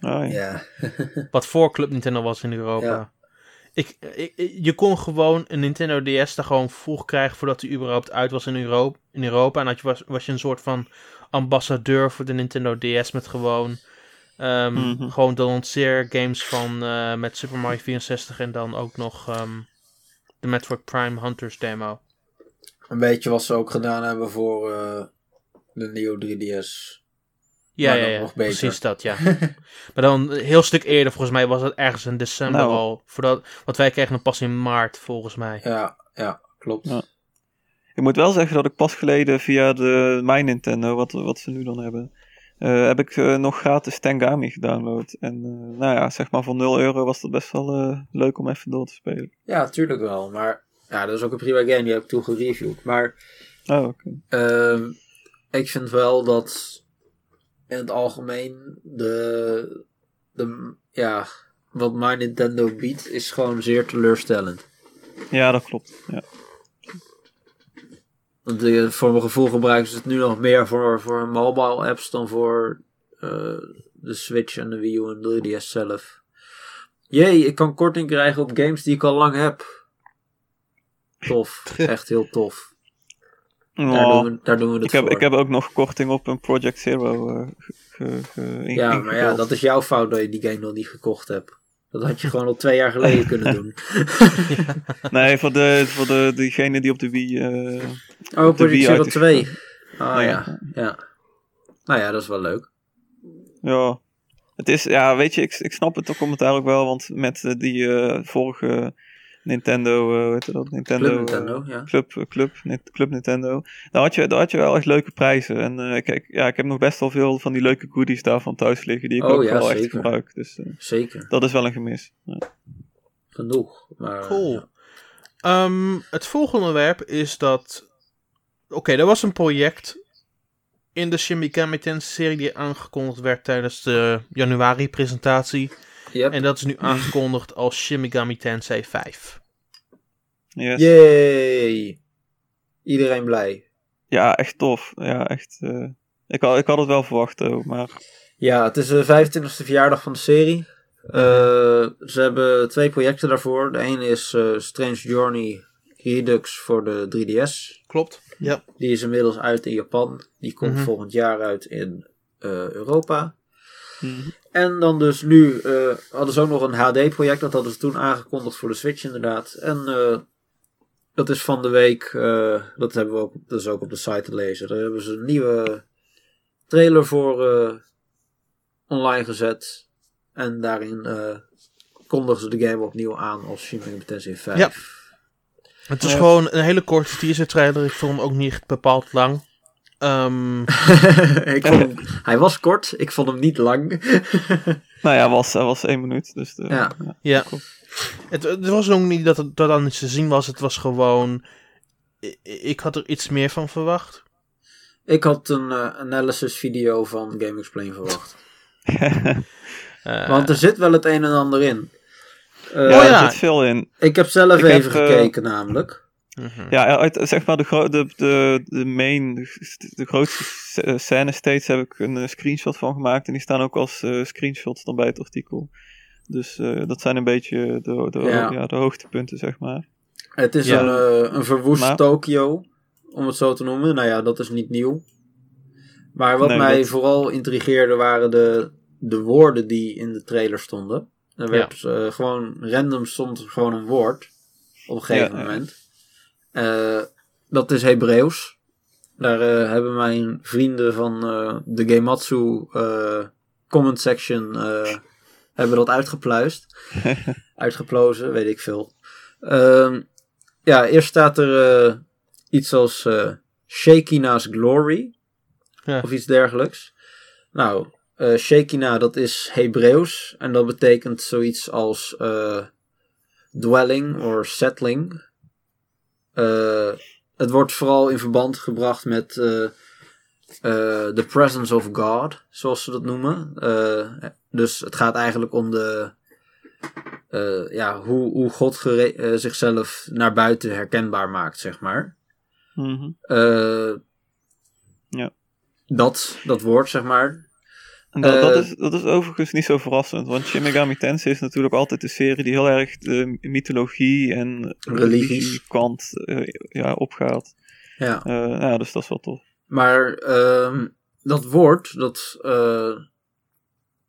ja. Ja, [laughs] Wat voor Club Nintendo was in Europa. Ik, je kon gewoon een Nintendo DS daar gewoon vroeg krijgen voordat hij überhaupt uit was in Europa. In Europa. En had je, was, was je een soort van ambassadeur voor de Nintendo DS met gewoon, Mhm. gewoon de lanceergames van eh, met Super Mario 64 en dan ook nog ehm, de Metroid Prime Hunters demo. een beetje wat ze ook gedaan hebben voor eh, de Neo 3DS. Ja, Maar ja, dan ja. nog beter. precies dat, ja. [laughs] maar dan een heel stuk eerder, volgens mij was het ergens in december Nou. al. Voordat, want wij kregen hem pas in maart, volgens mij. Ja, ja, klopt. Ja. Ik moet wel zeggen dat ik pas geleden via de mijn Nintendo, wat, wat ze nu dan hebben, eh, heb ik eh, nog gratis Tengami gedownload. En eh, nou ja, zeg maar voor 0 euro was dat best wel eh, leuk om even door te spelen. Ja, tuurlijk wel. Maar ja, dat is ook een prima game. Die heb ik toen gereviewd. Maar Oh, oké. ehm, ik vind wel dat in het algemeen de, de ja, wat My Nintendo biedt is gewoon zeer teleurstellend. Ja, dat klopt. Ja. Want eh, voor mijn gevoel gebruiken ze het nu nog meer voor, voor mobile apps dan voor eh, de Switch en de Wii U en de 3DS zelf. Jee, ik kan korting krijgen op games die ik al lang heb. Tof, [laughs] echt heel tof. Daar, doen we, daar doen we het ik, heb, voor. ik heb ook nog korting op een Project Zero eh, ge- ge- ge- in- ja, maar ja, dat is jouw fout dat je die game nog niet gekocht hebt. Dat had je gewoon al twee jaar geleden [laughs] kunnen doen. [laughs] Nee, voor, de, voor de, diegene die op de Wii... eh, Oh, Project Zero uit is 2. gekomen. Ah Ja. ja, ja. Nou ja, dat is wel leuk. Ja, het is, ja, weet je, ik, ik snap het commentaar ook wel, want met eh, die eh, vorige Nintendo, eh hoe heet dat? Nintendo, Club Nintendo, eh, ja. Club, Club, Nintendo. Daar had, je, daar had je wel echt leuke prijzen. En eh, ik, ja, ik heb nog best wel veel van die leuke goodies daarvan thuis liggen, die ik Oh, ook ja, wel echt gebruik. Dus Zeker. dat is wel een gemis. Ja. Genoeg. Maar, Cool. ja. Ehm, het volgende onderwerp is dat. Oké, er was een project in de Shin Megami Tensei serie die aangekondigd werd tijdens de januari-presentatie. Yep. En dat is nu aangekondigd als Shin Megami Tensei 5. Yes. Yay! Iedereen blij. Ja, echt tof. Ja, echt. eh, ik, had, ik had het wel verwacht ook, maar Ja, het is de 25e verjaardag van de serie. Eh, ze hebben twee projecten daarvoor. De ene is eh, Strange Journey Redux voor de 3DS. Klopt. Ja. Die is inmiddels uit in Japan. Die komt Mhm. volgend jaar uit in eh, Europa. mhm. En dan dus nu eh, hadden ze ook nog een HD-project. Dat hadden ze toen aangekondigd voor de Switch inderdaad. En eh, dat is van de week, eh, dat hebben we ook, dat is ook op de site te lezen. Daar hebben ze een nieuwe trailer voor eh, online gezet. En daarin eh, kondigen ze de game opnieuw aan als Shin Megami Tensei 5. Ja. Het is gewoon een hele korte teaser trailer. Ik vond hem ook niet bepaald lang. Ehm, [laughs] ik vond hem, hij was kort, ik vond hem niet lang. [laughs] nou ja, was, was één minuut. Dus de, Ja. ja. Het, het was ook niet dat het dat dan iets te zien was. Het was gewoon. i- Ik had er iets meer van verwacht. Ik had een eh, analysis video van Game Explain verwacht. Eh, [laughs] [laughs] Want er zit wel het een en ander in. Eh, ja, Oh er ja. zit veel in. Ik heb zelf Ik even heb, eh, gekeken namelijk. Mhm. Ja, uit, zeg maar de, gro- de, de, de main, de grootste scène steeds heb ik een eh, screenshot van gemaakt. En die staan ook als eh, screenshots dan bij het artikel. Dus eh, dat zijn een beetje de, de, Ja. ja. de hoogtepunten, zeg maar. Het is Ja. een, een verwoest Maar- Tokio, om het zo te noemen. Nou ja, dat is niet nieuw. Maar wat Nee, mij dat- vooral intrigeerde waren de, de woorden die in de trailer stonden. Er werd gewoon random stond gewoon een woord op een gegeven Ja, ja. moment. Eh, dat is Hebreeuws. Daar eh, hebben mijn vrienden van eh, de Gematsu comment section hebben dat uitgepluist. [laughs] Uitgeplozen, weet ik veel. Ehm, ja, eerst staat er iets als Shekina's Glory. Ja. Of iets dergelijks. Nou, eh Shekina dat is Hebreeuws. En dat betekent zoiets als dwelling of settling. Eh, het wordt vooral in verband gebracht met eh, eh, the presence of God, zoals ze dat noemen. Eh, dus het gaat eigenlijk om de, eh, ja, hoe, hoe God eh, zichzelf naar buiten herkenbaar maakt, zeg maar. Mhm. Eh, Ja. dat, dat woord, zeg maar. Dat, dat, Eh, is, dat is overigens niet zo verrassend, want Shin Megami Tensei is natuurlijk altijd een serie die heel erg de mythologie en Religies. kant eh, ja, opgaat. Ja. Eh, ja, dus dat is wel tof. Maar ehm, dat woord, dat,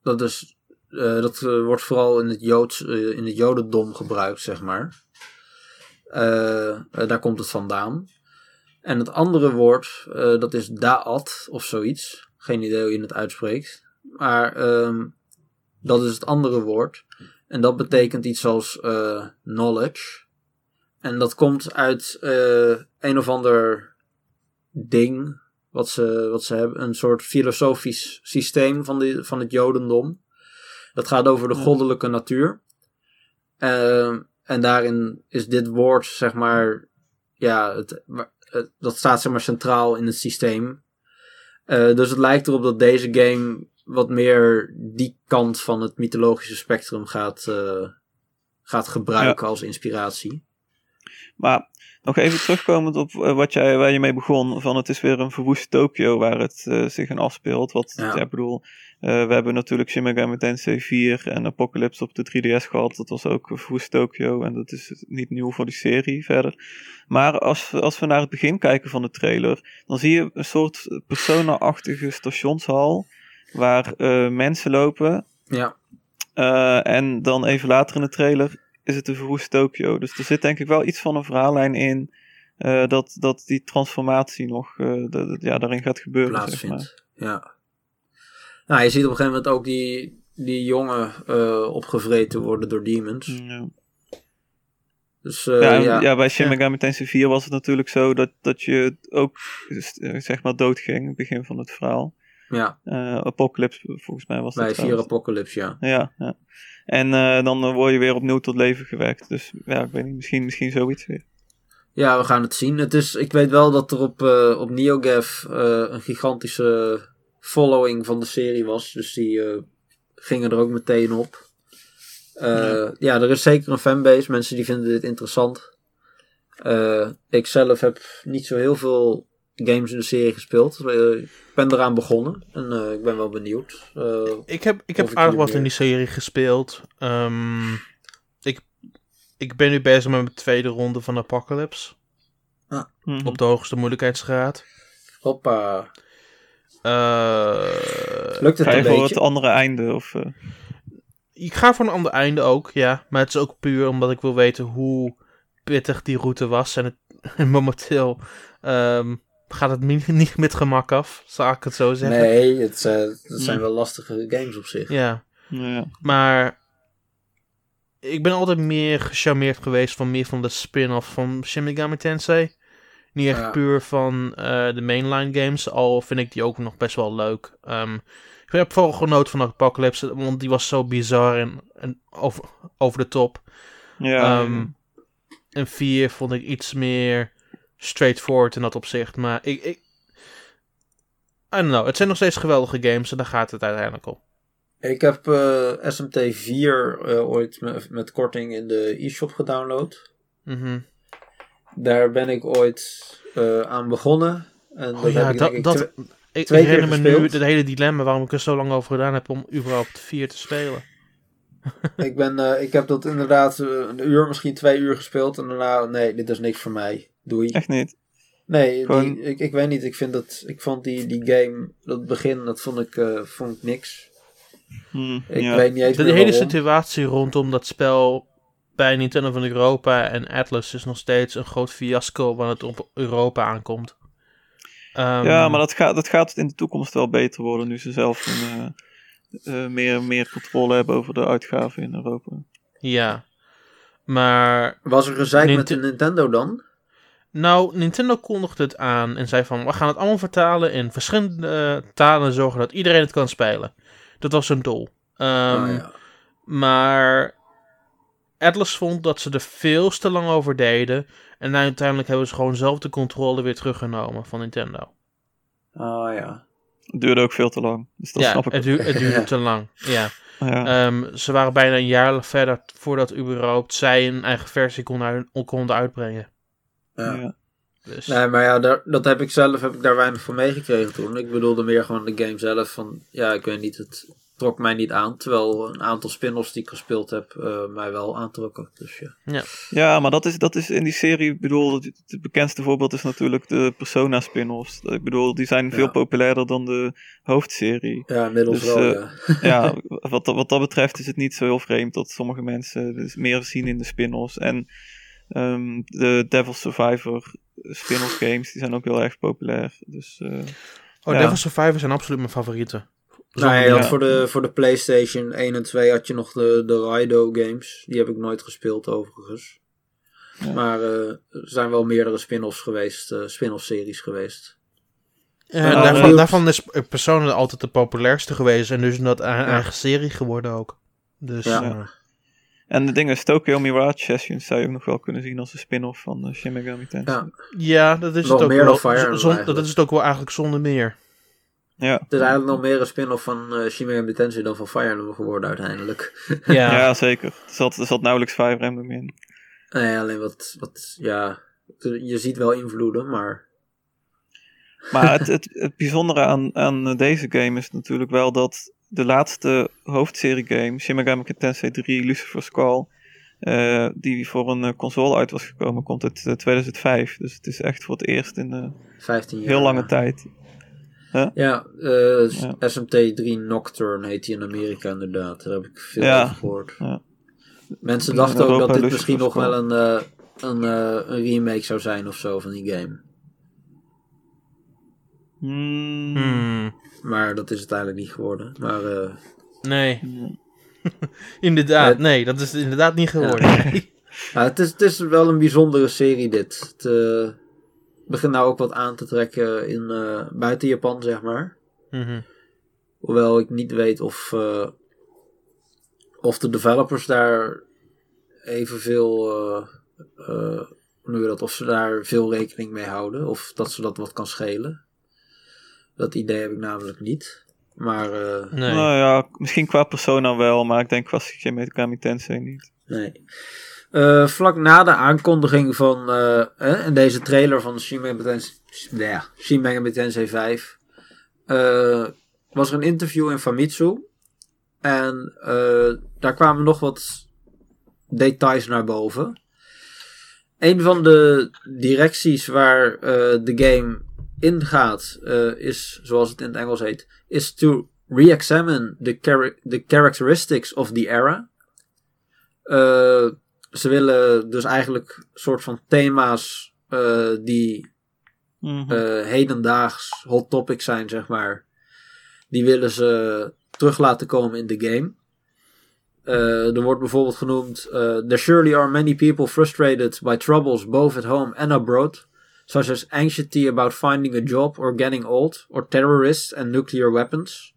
dat, is, eh, dat wordt vooral in het, Joods, in het Jodendom gebruikt, zeg maar. Daar komt het vandaan. En het andere woord, dat is da'at of zoiets. Geen idee hoe je het uitspreekt. Maar ehm, dat is het andere woord. En dat betekent iets als eh, knowledge. En dat komt uit eh, een of ander ding wat ze, wat ze hebben. Een soort filosofisch systeem van, de, van het Jodendom. Dat gaat over de goddelijke natuur. Ehm, en daarin is dit woord, zeg maar, ja, het, het- dat staat zeg maar centraal in het systeem. Eh, dus het lijkt erop dat deze game wat meer die kant van het mythologische spectrum gaat, eh, gaat gebruiken als inspiratie. Maar nog even terugkomend op eh, wat jij, waar je mee begon. Van het is weer een verwoest Tokio waar het eh, zich in afspeelt. Wat, Ja. ik bedoel, we hebben natuurlijk Shin Megami Tensei 4 en Apocalypse op de 3DS gehad. Dat was ook een verwoest Tokio en dat is niet nieuw voor die serie verder. Maar als, als we naar het begin kijken van de trailer, dan zie je een soort persona-achtige stationshal. Waar eh, mensen lopen Ja, eh, en dan even later in de trailer is het een verwoest Tokio. Dus er zit denk ik wel iets van een verhaallijn in. eh, dat, dat die transformatie nog ja, daarin gaat gebeuren. Zeg maar. plaatsvindt. Ja. Nou, je ziet op een gegeven moment ook die, die jongen opgevreten worden door demons. Ja. Dus ja, ja, en- ja, bij Shin. Megami Tensei 4 was het natuurlijk zo dat, dat je ook zeg maar doodging in het begin van het verhaal. Ja, Eh, Apocalypse volgens mij was dat bij Vier. Apocalypse, ja. Ja, ja. En eh, dan eh, word je weer opnieuw tot leven gewekt. Dus ja, ik weet niet, misschien, misschien zoiets weer. Ja, we gaan het zien. Het is, ik weet wel dat er op, eh op NeoGaf een gigantische following van de serie was. Dus die gingen er ook meteen op. Ja. ja. er is zeker een fanbase. Mensen die vinden dit interessant. Ik zelf heb niet zo heel veel games in de serie gespeeld. Eh, ik ben eraan begonnen. En eh, ik ben wel benieuwd. Eh, Ik heb, ik heb ik aardig wat meer- in die serie gespeeld. Ehm, ik, ik ben nu bezig met mijn tweede ronde van Apocalypse. Mhm. Op de hoogste moeilijkheidsgraad. hoppa. Eh, Lukt het Ga je voor het andere einde? Of, eh, ik ga voor een ander einde ook, ja. Maar het is ook puur omdat ik wil weten hoe pittig die route was. En, het, en [laughs] momenteel ehm, gaat het [laughs] niet met gemak af, zal ik het zo zeggen. Nee, het, eh, het zijn wel lastige games op zich. Ja. ja. Maar ik ben altijd meer gecharmeerd geweest van meer van de spin-off van Shin Megami Tensei. Niet echt Ja. puur van eh, de mainline games, al vind ik die ook nog best wel leuk. Ehm, ik heb vooral genoten van Apocalypse, want die was zo bizar en, en over, over de top. Ja, Ehm, en 4 vond ik iets meer straightforward in dat opzicht. Maar ik, ik, I don't know. Het zijn nog steeds geweldige games en daar gaat het uiteindelijk om. Ik heb eh, SMT 4 eh, ooit met, met korting in de e-shop gedownload. Mhm. Daar ben ik ooit eh, aan begonnen. En Oh dat ja, heb ik dat, ik dat, ik, twee ik keer herinner me nu het hele dilemma waarom ik er zo lang over gedaan heb om überhaupt 4 te spelen. [laughs] ik, ben, ik heb dat inderdaad een uur, misschien twee uur gespeeld. En daarna, nee, dit is niks voor mij. Doei. Echt niet. Nee, Gewoon- die, ik, ik weet niet. Ik, vind dat, ik vond die, die game, dat begin, dat vond ik, eh, vond ik niks. Hm, Ik ja. weet niet eens De, hele waarom. situatie rondom dat spel bij Nintendo van Europa en Atlas is nog steeds een groot fiasco wanneer het op Europa aankomt. Ehm, Ja, maar dat gaat, dat gaat in de toekomst wel beter worden nu ze zelf een, eh, eh, meer, meer controle hebben over de uitgaven in Europa. Ja. Maar, Was er gezeik met de Nintendo dan? Nou, Nintendo kondigde het aan en zei van, we gaan het allemaal vertalen in verschillende eh, talen en zorgen dat iedereen het kan spelen. Dat was hun doel. Ehm, oh, ja. Maar Atlas vond dat ze er veel te lang over deden. En uiteindelijk hebben ze gewoon zelf de controle weer teruggenomen van Nintendo. Oh ja. Het duurde ook veel te lang. Dus dat ja, snap ik het, duur- het [laughs] duurde Ja. te lang. Ja. Ja. Ehm, ze waren bijna een jaar verder voordat überhaupt zij een eigen versie konden, uit- konden uitbrengen. Ja. ja. Dus, Nee, maar ja, daar, dat heb ik zelf heb ik daar weinig van meegekregen toen. Ik bedoelde meer gewoon de game zelf. Van, ja, ik weet niet, het trok mij niet aan. Terwijl een aantal spin-offs die ik gespeeld heb, eh, mij wel aantrokken. Dus ja. Ja, maar dat is, dat is in die serie, ik bedoel, het, het bekendste voorbeeld is natuurlijk de Persona spin-offs. Ik bedoel, die zijn veel Ja. populairder dan de hoofdserie. Ja, inmiddels Dus, wel, eh, ja. [laughs] ja, [laughs] wat, dat- wat dat betreft is het niet zo heel vreemd dat sommige mensen dus meer zien in de spin-offs. En ehm, de Devil Survivor spin-off games, die zijn ook heel erg populair. Dus eh, oh, ja. Devil Survivor zijn absoluut mijn favorieten. Nou, ja, je had voor, de, voor de PlayStation 1 en 2 had je nog de, de Raido games. Die heb ik nooit gespeeld overigens. Ja. Maar eh, er zijn wel meerdere spin-offs geweest, eh, spin-off series geweest. Eh, Nou, daarvan, daarvan is Persona altijd de populairste geweest. En dus een dat eigen Ja. serie geworden ook. Dus Ja. En de ding is, Tokyo Mirage Sessions zou je ook nog wel kunnen zien als een spin-off van uh, Shin Megami Tensei. Ja, ja, dat is Nog het ook meer wel. dan Fire zon- dat is het ook wel eigenlijk zonder meer. Ja, het is eigenlijk nog meer een spin-off van eh Shin Megami Tensei dan van Fire Emblem geworden uiteindelijk. [laughs] Ja, ja. zeker. Er zat, er zat nauwelijks Fire Emblem in. Nee, alleen wat, wat, ja, je ziet wel invloeden, maar Maar het, het, het bijzondere aan, aan deze game is natuurlijk wel dat de laatste hoofdserie game, Shin Megami Tensei 3 Lucifer's Call, eh, die voor een eh, console uit was gekomen, komt uit eh, 2005. Dus het is echt voor het eerst in eh 15 jaar. heel lange ja. tijd. Ja, eh, Ja. SMT3 Nocturne heet die in Amerika inderdaad. Daar heb ik veel Ja. over gehoord. Ja. Mensen dachten ook dat dit Lucifer's misschien nog Call. wel een, eh, een, eh, een remake zou zijn of zo van die game. Hmm. Maar dat is uiteindelijk niet geworden. Maar eh, nee, Ja. [laughs] inderdaad. Nee, dat is het inderdaad niet geworden. [laughs] Ja, het, is, het is wel een bijzondere serie dit. Het eh, begint nou ook wat aan te trekken in, eh, buiten Japan, zeg maar. Mhm. Hoewel ik niet weet of, eh, of de developers daar evenveel. eh eh, je dat? Of ze daar veel rekening mee houden. Of dat ze dat wat kan schelen. Dat idee heb ik namelijk niet. Maar eh, Nee. Nou ja, misschien qua persona wel, maar ik denk qua Shin Megami Tensei niet. nee. Eh, vlak na de aankondiging van eh, in deze trailer van Shin Megami Tensei, ja, Shin Megami Tensei 5 eh, was er een interview in Famitsu en eh, daar kwamen nog wat details naar boven. Een van de directies waar eh, de game ingaat eh, is, zoals het in het Engels heet, is to re-examine the, the characteristics of the era. Eh, ze willen dus eigenlijk soort van thema's eh, die Mhm. hedendaags hot topics zijn, zeg maar. Die willen ze terug laten komen in de game. Er wordt bijvoorbeeld genoemd: There surely are many people frustrated by troubles both at home and abroad, such as anxiety about finding a job or getting old, or terrorists and nuclear weapons.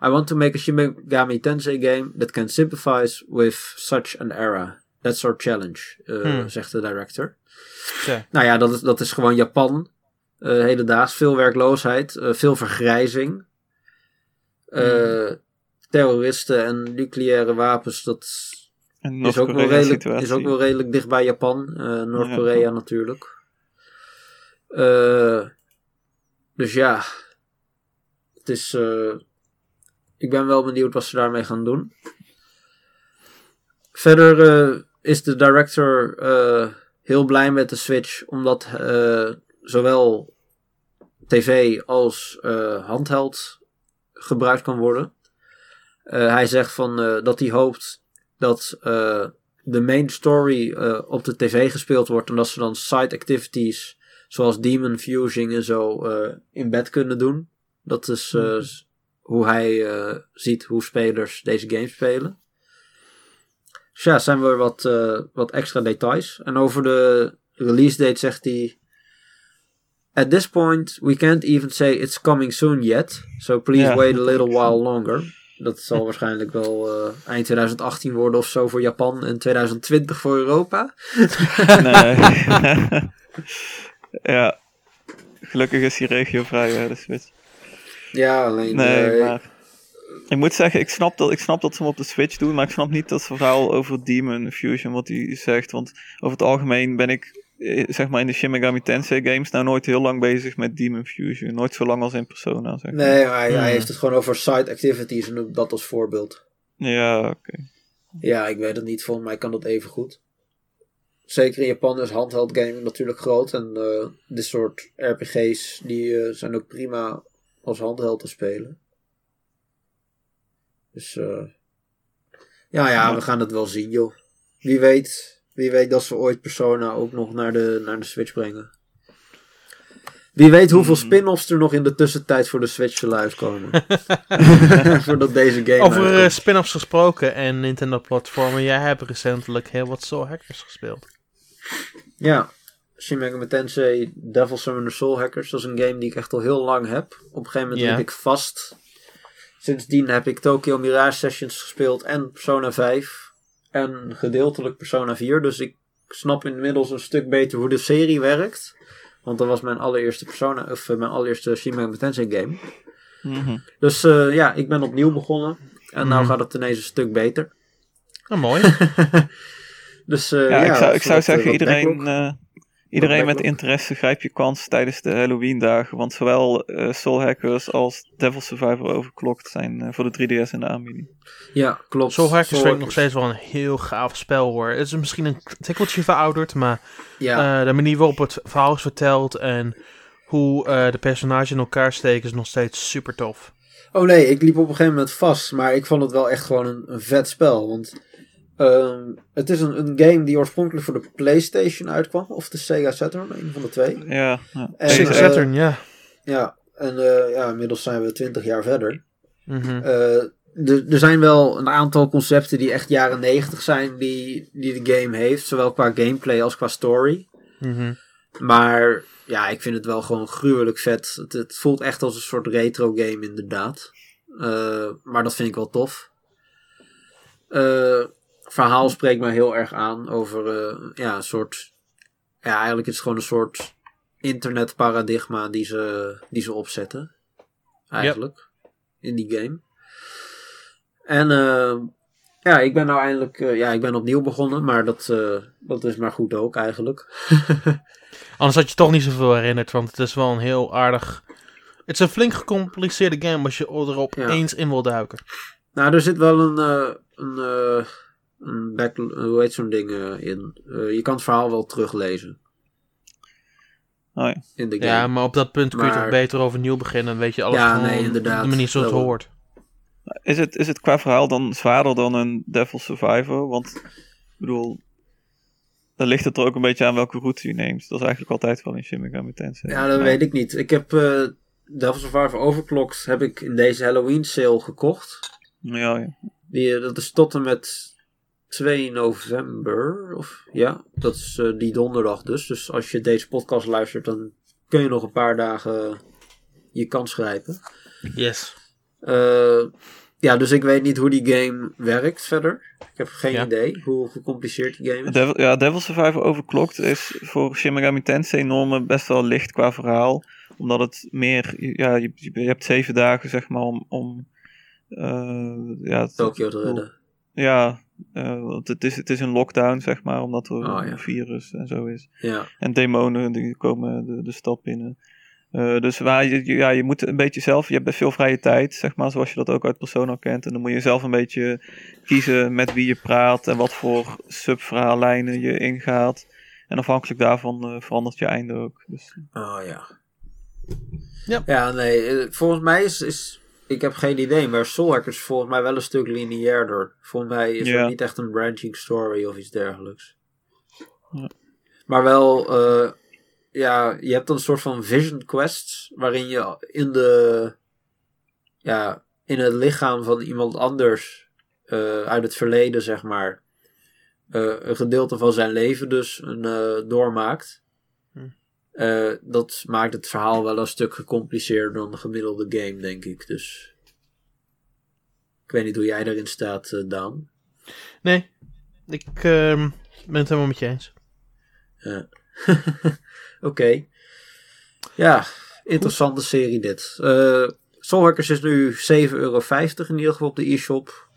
I want to make a Shin Megami Tensei game that can sympathize with such an era. That's our challenge, eh, Hmm. zegt de director. Nou ja, dat is, dat is gewoon Japan. eh, hedendaags. Veel werkloosheid, eh, veel vergrijzing. Eh, Terroristen en nucleaire wapens, dat is ook, wel redelijk, is ook wel redelijk dicht bij Japan. Noord-Korea natuurlijk. Eh, dus ja, het is. eh, ik ben wel benieuwd wat ze daarmee gaan doen. Verder eh, is de director heel blij met de Switch, omdat zowel tv als handheld gebruikt kan worden. Hij zegt van, dat hij hoopt dat de main story op de tv gespeeld wordt en dat ze dan side activities zoals Demon Fusing en zo eh, in bed kunnen doen. Dat is eh, s- hoe hij eh, ziet hoe spelers deze game spelen. Dus ja, zijn weer wat, wat extra details. En over de release date zegt hij. At this point, we can't even say it's coming soon yet. So please wait a little while longer. Dat zal waarschijnlijk wel eind 2018 worden of zo voor Japan en 2020 voor Europa. Nee. [laughs] [laughs] ja. Gelukkig is die regio vrij, hè, de Switch. Ja, alleen. Nee, eh, maar... Ik moet zeggen, ik snap, dat, ik snap dat ze hem op de Switch doen, maar ik snap niet dat verhaal over Demon Fusion, wat hij zegt. Want over het algemeen ben ik, eh, zeg maar, in de Shin Megami Tensei games nou nooit heel lang bezig met Demon Fusion. Nooit zo lang als in Persona, zeg maar. Nee, maar hij, hij Hmm. heeft het gewoon over side activities en noemt dat als voorbeeld. Ja, oké. Ja, ik weet het niet. Volgens mij kan dat even goed. Zeker in Japan is handheld gaming natuurlijk groot. En eh, dit soort RPG's die eh, zijn ook prima als handheld te spelen. Dus eh, ja, ja, we gaan het wel zien, joh. Wie weet, wie weet dat ze ooit Persona ook nog naar de, naar de Switch brengen. Wie weet hoeveel Hmm. spin-offs er nog in de tussentijd voor de Switch zullen uitkomen. [laughs] Voordat deze game Over spin-offs gesproken en Nintendo-platformen. Jij hebt recentelijk heel wat Soul Hackers gespeeld. Ja, Shin Megami Tensei Devil Summoner Soul Hackers. Dat is een game die ik echt al heel lang heb. Op een gegeven moment liep ik vast. Sindsdien heb ik Tokyo Mirage Sessions gespeeld en Persona 5. En gedeeltelijk Persona 4. Dus ik snap inmiddels een stuk beter hoe de serie werkt. Want dat was mijn allereerste Persona, of eh, mijn allereerste Shin Megami Tensei game. Mhm. Dus eh, ja, ik ben opnieuw begonnen. En nou Mhm. gaat het ineens een stuk beter. Nou, mooi. [laughs] Dus eh, Ja, ja, ik zou, ik zou eh, zeggen, dat iedereen, eh, iedereen met interesse grijp je kans tijdens de Halloween dagen. Want zowel eh, Soul Hackers als Devil Survivor Overclocked zijn eh, voor de 3DS in de aanbieding. Ja, klopt. Soul Hackers Soul vind ik nog steeds wel een heel gaaf spel hoor. Het is misschien een tikkeltje verouderd, maar Ja, eh, de manier waarop het verhaal is verteld en hoe eh, de personages in elkaar steken is nog steeds super tof. Oh nee, ik liep op een gegeven moment vast, maar ik vond het wel echt gewoon een, een vet spel. Want ehm, het is een, een game die oorspronkelijk voor de PlayStation uitkwam, of de Sega Saturn, een van de twee. Ja, ja. En, Sega eh, Saturn, ja. Ja, en eh, ja, inmiddels zijn we twintig jaar verder. Mhm. Eh, er er zijn wel een aantal concepten die echt jaren negentig zijn, die, die de game heeft, zowel qua gameplay als qua story. Mhm. Maar ja, ik vind het wel gewoon gruwelijk vet. Het, het voelt echt als een soort retro game inderdaad. Eh, maar dat vind ik wel tof. Eh, verhaal spreekt me heel erg aan over eh, ja, een soort... Ja, eigenlijk is het gewoon een soort internetparadigma die ze, die ze opzetten. Eigenlijk. In die game. En eh, ja, ik ben nou eindelijk... eh, ja, ik ben opnieuw begonnen, maar dat, dat is maar goed ook eigenlijk. [laughs] Anders had je toch niet zoveel herinnerd, want het is wel een heel aardig... Het is een flink gecompliceerde game als je erop Ja. eens in wil duiken. Nou, er zit wel een, een, een back, hoe heet zo'n ding eh, in. Eh, je kan het verhaal wel teruglezen Oh, ja. in de game. Ja, maar op dat punt kun je toch beter overnieuw beginnen. Dan weet je alles Ja, gewoon nee, inderdaad. op de manier zoals het hoort. Is, het, is het qua verhaal dan zwaarder dan een Devil Survivor? Want, ik bedoel, dan ligt het er ook een beetje aan welke route je neemt. Dat is eigenlijk altijd wel in Shin Megami Tensei. Ja, dat weet ik niet. Ik heb eh Devil Survivor Overclocked heb ik in deze Halloween sale gekocht. Ja, ja. Die, eh, dat is tot en met 2 november. Of, ja, dat is eh, die donderdag dus. Dus als je deze podcast luistert, dan kun je nog een paar dagen je kans grijpen. Yes. Eh, ja, dus ik weet niet hoe die game werkt verder. Ik heb geen Ja. idee hoe gecompliceerd die game is. Devil, ja, Devil Survivor Overclocked is voor Shin Megami Tensei normen best wel licht qua verhaal. Omdat het meer, ja, je, je hebt zeven dagen zeg maar om, om eh, ja, Tokyo te redden. Ja, eh, want het is, het is een lockdown zeg maar, omdat er Oh, ja. een virus en zo is. Ja. En demonen die komen de, de stad binnen. Eh, dus waar je, ja, je moet een beetje zelf, je hebt best veel vrije tijd, zeg maar, zoals je dat ook uit Persona kent. En dan moet je zelf een beetje kiezen met wie je praat en wat voor subverhaallijnen je ingaat. En afhankelijk daarvan eh, verandert je einde ook. Dus, Oh ja. Ja. Ja, nee. Volgens mij is, is... Ik heb geen idee, maar Soul Hackers is volgens mij wel een stuk lineairder. Volgens mij is Ja. het niet echt een branching story of iets dergelijks. Ja. Maar wel, eh, ja, je hebt dan een soort van vision quests, waarin je in de, ja, in het lichaam van iemand anders eh, uit het verleden, zeg maar, eh, een gedeelte van zijn leven dus een, doormaakt. Eh, dat maakt het verhaal wel een stuk gecompliceerder dan de gemiddelde game, denk ik. Dus ik weet niet hoe jij daarin staat, eh, Daan. Nee, ik ehm, ben het helemaal met je eens. Ja. [laughs] Oké. Ja, interessante serie dit. Soulhackers is nu 7,50 euro in ieder geval op de e-shop.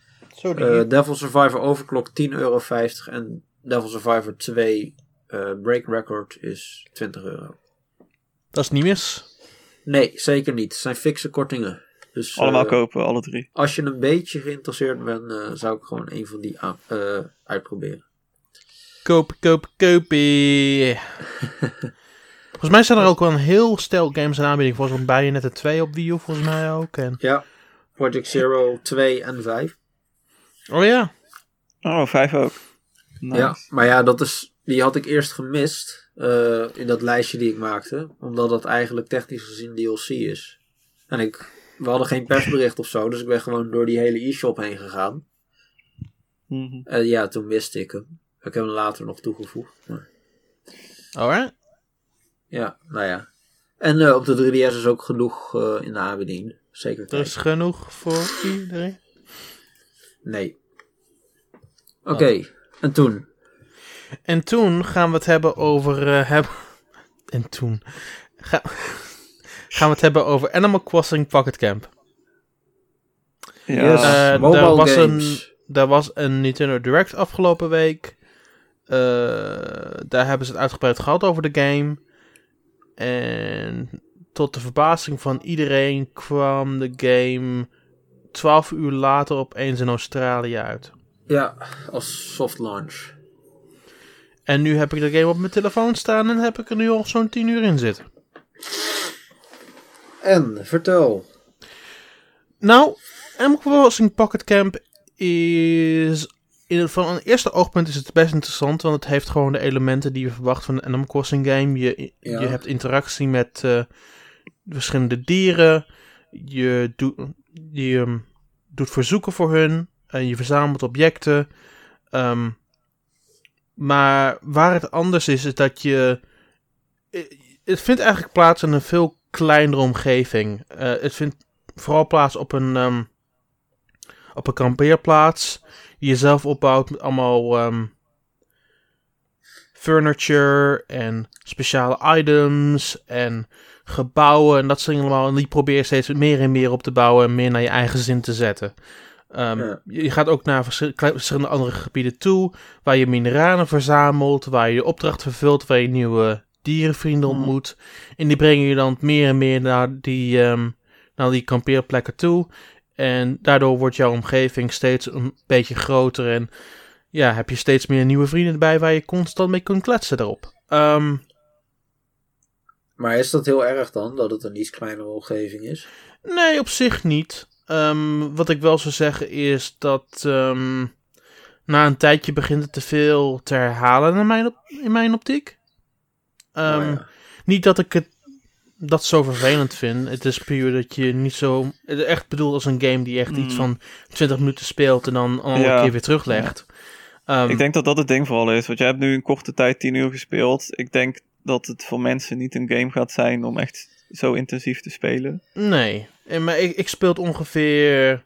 Devil Survivor Overclock 10,50 euro. En Devil Survivor 2 eh, Break Record is 20 euro. dat is niet mis. Nee, zeker niet. Het zijn fikse kortingen. Dus allemaal eh, kopen, alle drie. als je een beetje geïnteresseerd bent, eh, zou ik gewoon een van die eh, uitproberen. Kopen, kopen, kopen. [laughs] volgens mij zijn er ook wel een heel stel games in aanbieding. Volgens mij Bayonetta 2 op Wii U, volgens mij ook. En... Ja, Project Zero 2 en 5. Oh ja, Oh, vijf ook. Nice. Ja, maar ja, dat is, die had ik eerst gemist eh, in dat lijstje die ik maakte. Omdat dat eigenlijk technisch gezien DLC is. En ik, we hadden geen persbericht of zo, dus ik ben gewoon door die hele e-shop heen gegaan. Mhm. En ja, toen miste ik hem. Ik heb hem later nog toegevoegd. Maar, alright. ja, nou ja. En eh, op de 3DS is ook genoeg eh, in de aanbieding. Zeker Er is genoeg voor iedereen. Nee. Oké, en toen? En toen gaan we het hebben over. eh, heb... [laughs] En toen. Ga... [laughs] gaan we het hebben over Animal Crossing Pocket Camp. Ja, Yes. Eh, mobile daar was games. Daar was een Nintendo Direct afgelopen week. Eh, daar hebben ze het uitgebreid gehad over de game. En tot de verbazing van iedereen kwam de game 12 uur later opeens in Australië uit. Ja, als soft launch. En nu heb ik de game op mijn telefoon staan en heb ik er nu al zo'n 10 uur in zitten. En, vertel. Nou, Animal Crossing Pocket Camp is... In, van een eerste oogpunt is het best interessant, want het heeft gewoon de elementen die je verwacht van een Animal Crossing game. Je, Ja. je hebt interactie met eh, verschillende dieren. Je, doet je ehm, doet verzoeken voor hun. En je verzamelt objecten. Ehm, maar waar het anders is, is dat je... eh, Het vindt eigenlijk plaats in een veel kleinere omgeving. Eh, het vindt vooral plaats op een, ehm, op een kampeerplaats. Die je zelf opbouwt met allemaal ehm, furniture en speciale items en gebouwen en dat soort dingen allemaal. En die probeer steeds meer en meer op te bouwen en meer naar je eigen zin te zetten. Ehm, Ja. Je gaat ook naar verschillende andere gebieden toe, waar je mineralen verzamelt, waar je je opdracht vervult, waar je nieuwe dierenvrienden Mhm. ontmoet. En die brengen je dan meer en meer naar die, ehm, naar die kampeerplekken toe. En daardoor wordt jouw omgeving steeds een beetje groter. En ja, heb je steeds meer nieuwe vrienden erbij waar je constant mee kunt kletsen erop. Ehm, Maar is dat heel erg dan, dat het een iets kleinere omgeving is? nee, op zich niet. Ehm, wat ik wel zou zeggen is dat ehm, na een tijdje begint het te veel te herhalen in mijn, op- in mijn optiek. Ehm, ja. Niet dat ik het dat zo vervelend vind. Het is puur dat je niet zo. Echt bedoeld als een game die echt iets Mm. van 20 minuten speelt en dan een keer weer teruglegt. Ik denk dat dat het ding vooral is. Want jij hebt nu een korte tijd 10 uur gespeeld. Ik denk dat het voor mensen niet een game gaat zijn om echt zo intensief te spelen. Nee, Eh, maar ik, ik speel het ongeveer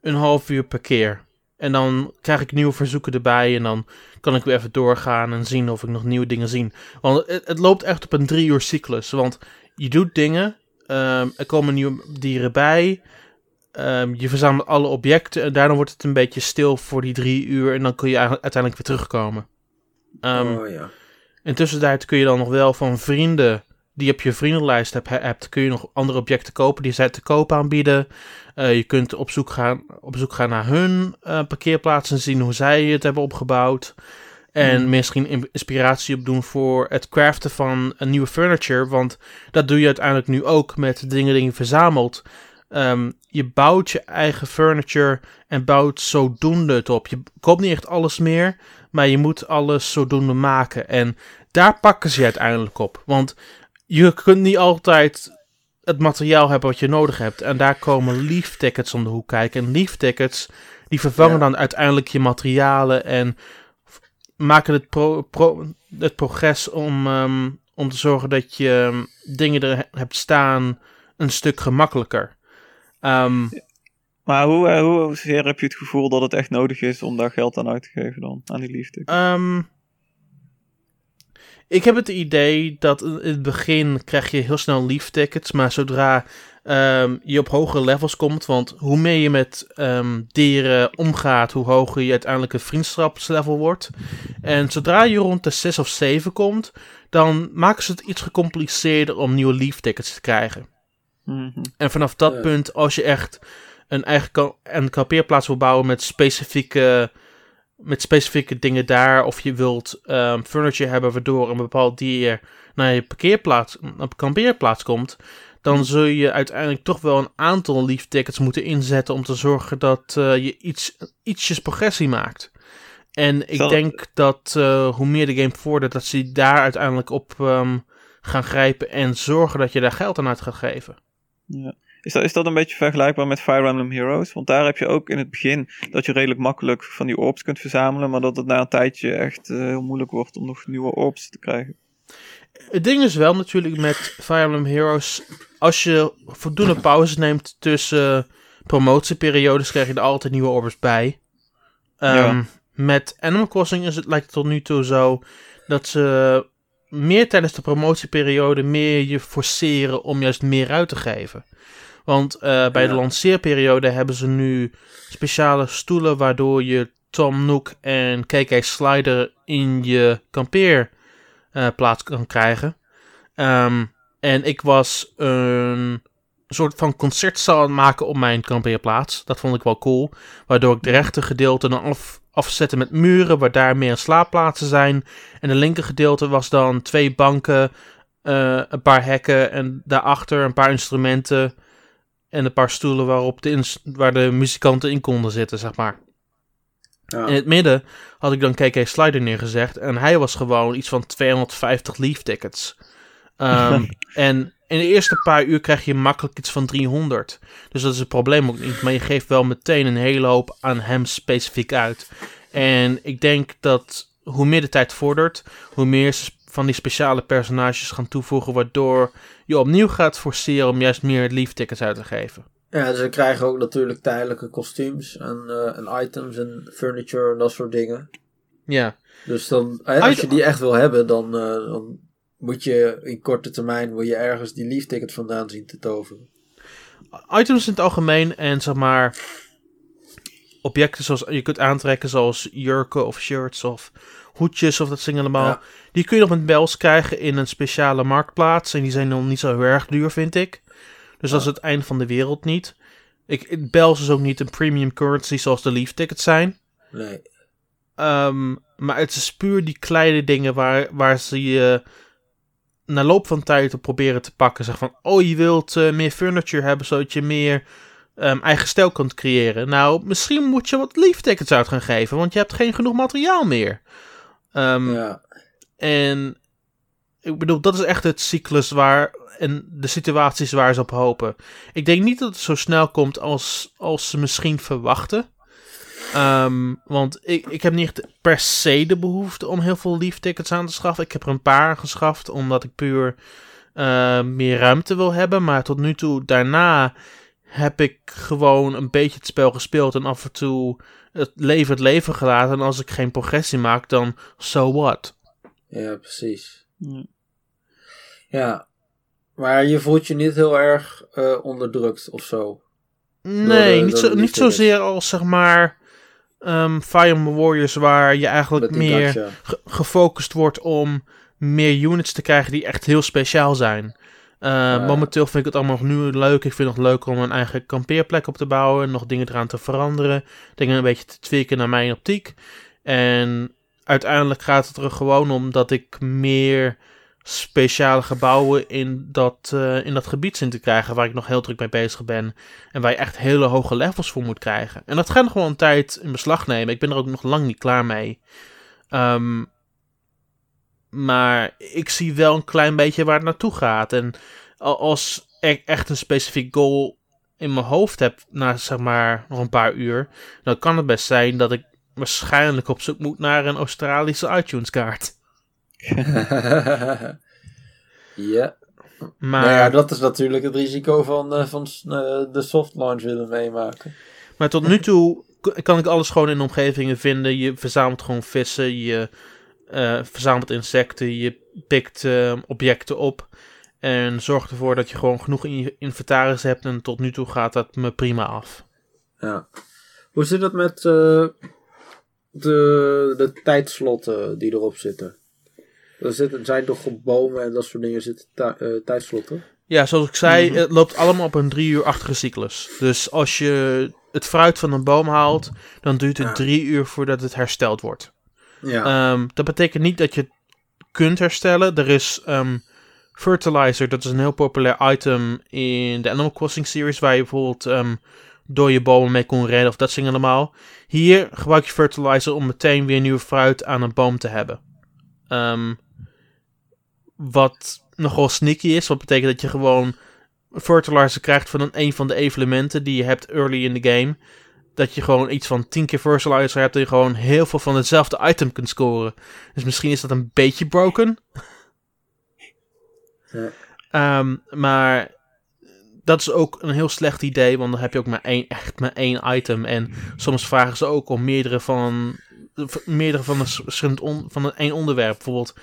een half uur per keer. En dan krijg ik nieuwe verzoeken erbij en dan kan ik weer even doorgaan en zien of ik nog nieuwe dingen zie. Want het, het loopt echt op een drie uur cyclus. Want je doet dingen, ehm, er komen nieuwe dieren bij, ehm, je verzamelt alle objecten en daarna wordt het een beetje stil voor die drie uur en dan kun je uiteindelijk weer terugkomen. Ehm, oh ja. tussentijd kun je dan nog wel van vrienden die je op je vriendenlijst hebt, hebt kun je nog andere objecten kopen die zij te koop aanbieden. Eh, je kunt op zoek gaan, op zoek gaan naar hun uh, parkeerplaatsen en zien hoe zij het hebben opgebouwd. En Hmm. misschien inspiratie opdoen voor het craften van een nieuwe furniture. Want dat doe je uiteindelijk nu ook met de dingen die je verzamelt. Ehm, je bouwt je eigen furniture en bouwt zodoende het op. Je koopt niet echt alles meer, maar je moet alles zodoende maken. En daar pakken ze je uiteindelijk op. Want je kunt niet altijd het materiaal hebben wat je nodig hebt. En daar komen leaf tickets om de hoek kijken. En leaf tickets, die vervangen Ja. dan uiteindelijk je materialen en maken het, pro, pro- het progress om, ehm, om te zorgen dat je ehm, dingen er he- hebt staan een stuk gemakkelijker. Ehm, Maar hoe, eh, hoezeer heb je het gevoel dat het echt nodig is om daar geld aan uit te geven dan? Aan die liefde? Ehm, ik heb het idee dat in het begin krijg je heel snel leaf tickets, maar zodra ehm, je op hogere levels komt, want hoe meer je met ehm, dieren omgaat, hoe hoger je uiteindelijk een vriendschapslevel wordt. En zodra je rond de 6 of 7 komt, dan maken ze het iets gecompliceerder om nieuwe leaf tickets te krijgen. Mhm. En vanaf dat Ja. punt, als je echt een eigen ka- een kampeerplaats wil bouwen met specifieke, met specifieke dingen daar, of je wilt ehm, furniture hebben waardoor een bepaald dier naar je parkeerplaats, op kampeerplaats komt, dan zul je uiteindelijk toch wel een aantal leaf tickets moeten inzetten om te zorgen dat eh, je iets, ietsjes progressie maakt. En ik Zal- denk dat eh, hoe meer de game vordert, dat ze daar uiteindelijk op ehm, gaan grijpen en zorgen dat je daar geld aan uit gaat geven. Ja. Is dat, is dat een beetje vergelijkbaar met Fire Emblem Heroes? Want daar heb je ook in het begin dat je redelijk makkelijk van die orbs kunt verzamelen, maar dat het na een tijdje echt eh, heel moeilijk wordt om nog nieuwe orbs te krijgen. Het ding is wel natuurlijk met Fire Emblem Heroes, als je voldoende pauze neemt tussen promotieperiodes, krijg je er altijd nieuwe orbs bij. Ja. Met Animal Crossing is het lijkt het tot nu toe zo dat ze meer tijdens de promotieperiode meer je forceren om juist meer uit te geven. Want eh, bij de lanceerperiode hebben ze nu speciale stoelen waardoor je Tom Nook en KK Slider in je kampeer eh, plaats kan krijgen. Ehm, en ik was een soort van concertzaal aan het maken op mijn kampeerplaats. Dat vond ik wel cool. Waardoor ik de rechter gedeelte dan af, afzette met muren, waar daar meer slaapplaatsen zijn. En de linker gedeelte was dan twee banken, eh, een paar hekken en daarachter een paar instrumenten. En een paar stoelen waarop de waar de muzikanten in konden zitten, zeg maar. Ja. In het midden had ik dan KK Slider neergezegd. En hij was gewoon iets van 250 leaf tickets. Ehm, [laughs] en in de eerste paar uur krijg je makkelijk iets van 300. Dus dat is het probleem ook niet. Maar je geeft wel meteen een hele hoop aan hem specifiek uit. En ik denk dat hoe meer de tijd vordert, hoe meer ze van die speciale personages gaan toevoegen. Waardoor je opnieuw gaat forceren om juist meer leaf tickets uit te geven. Ja, ze krijgen ook natuurlijk tijdelijke kostuums en, eh, en items en furniture en dat soort dingen. Ja. Dus dan, als je die echt wil hebben, dan, eh, dan moet je in korte termijn wil je ergens die leaf ticket vandaan zien te toveren. items in het algemeen en zeg maar objecten zoals je kunt aantrekken zoals jurken of shirts of hoedjes of dat zingen allemaal. Ja. Die kun je nog met bells krijgen in een speciale marktplaats en die zijn nog niet zo heel erg duur vind ik. Dus dat is het einde van de wereld niet. Ik, bells is ook niet een premium currency zoals de leaf tickets zijn. Nee. Ehm, maar het is puur die kleine dingen waar, waar ze je na loop van tijd op proberen te pakken. Zeg van, oh je wilt eh, meer furniture hebben zodat je meer ehm, eigen stijl kunt creëren. Nou, misschien moet je wat leaf tickets uit gaan geven, want je hebt geen genoeg materiaal meer. Ehm, Ja. En ik bedoel, dat is echt het cyclus waar en de situaties waar ze op hopen. Ik denk niet dat het zo snel komt als, als ze misschien verwachten. Ehm, want ik, ik heb niet per se de behoefte om heel veel leaf tickets aan te schaffen. Ik heb er een paar aangeschaft omdat ik puur eh, meer ruimte wil hebben. Maar tot nu toe daarna heb ik gewoon een beetje het spel gespeeld en af en toe het leven het leven gelaten. En als ik geen progressie maak, dan so what? Ja, precies. Ja. Ja. Maar je voelt je niet heel erg eh, onderdrukt of zo. Nee, de- niet, zo, niet zozeer als zeg maar ehm Fire Emblem Warriors, waar je eigenlijk meer gacha. gefocust wordt om meer units te krijgen die echt heel speciaal zijn. Eh, Ja. Momenteel vind ik het allemaal nog nu leuk. Ik vind het nog leuk om een eigen kampeerplek op te bouwen. Nog dingen eraan te veranderen. Dingen een beetje te tweaken naar mijn optiek. En uiteindelijk gaat het er gewoon om dat ik meer speciale gebouwen in dat, eh, in dat gebied zin te krijgen. Waar ik nog heel druk mee bezig ben. En waar je echt hele hoge levels voor moet krijgen. En dat gaat nog wel een tijd in beslag nemen. Ik ben er ook nog lang niet klaar mee. Ehm, maar ik zie wel een klein beetje waar het naartoe gaat. En als ik echt een specifiek goal in mijn hoofd heb, na zeg maar nog een paar uur, dan kan het best zijn dat ik waarschijnlijk op zoek moet naar een Australische iTunes kaart. [laughs] ja. Maar, Nou ja, dat is natuurlijk het risico van, eh, van eh, de soft launch willen meemaken. maar tot nu toe kan ik alles gewoon in omgevingen vinden. Je verzamelt gewoon vissen, je eh, verzamelt insecten, je pikt eh, objecten op. En zorgt ervoor dat je gewoon genoeg in je inventaris hebt. En tot nu toe gaat dat me prima af. Ja. Hoe zit het met eh, de, de tijdslotten die erop zitten? Er zitten, zijn toch op bomen en dat soort dingen zitten eh, tijdslotten? Ja, zoals ik zei, het loopt allemaal op een drie uur-achtige cyclus. Dus als je het fruit van een boom haalt, dan duurt het Ja. drie uur voordat het hersteld wordt. Ja. Ehm, dat betekent niet dat je het kunt herstellen. Er is ehm, Fertilizer, dat is een heel populair item in de Animal Crossing series, waar je bijvoorbeeld ehm, door je bomen mee kon redden of dat dingen allemaal. Hier gebruik je Fertilizer om meteen weer nieuwe fruit aan een boom te hebben. Wat nogal sneaky is, wat betekent dat je gewoon Fertilizer krijgt van een, een van de evenementen die je hebt early in the game dat je gewoon iets van 10 keer Fertilizer hebt en je gewoon heel veel van hetzelfde item kunt scoren. Dus misschien is dat een beetje broken. [laughs] Ja. Ehm, maar dat is ook een heel slecht idee, want dan heb je ook maar één, echt maar één item. En soms vragen ze ook om meerdere van, meerdere van een verschillend on- van een één onderwerp. Bijvoorbeeld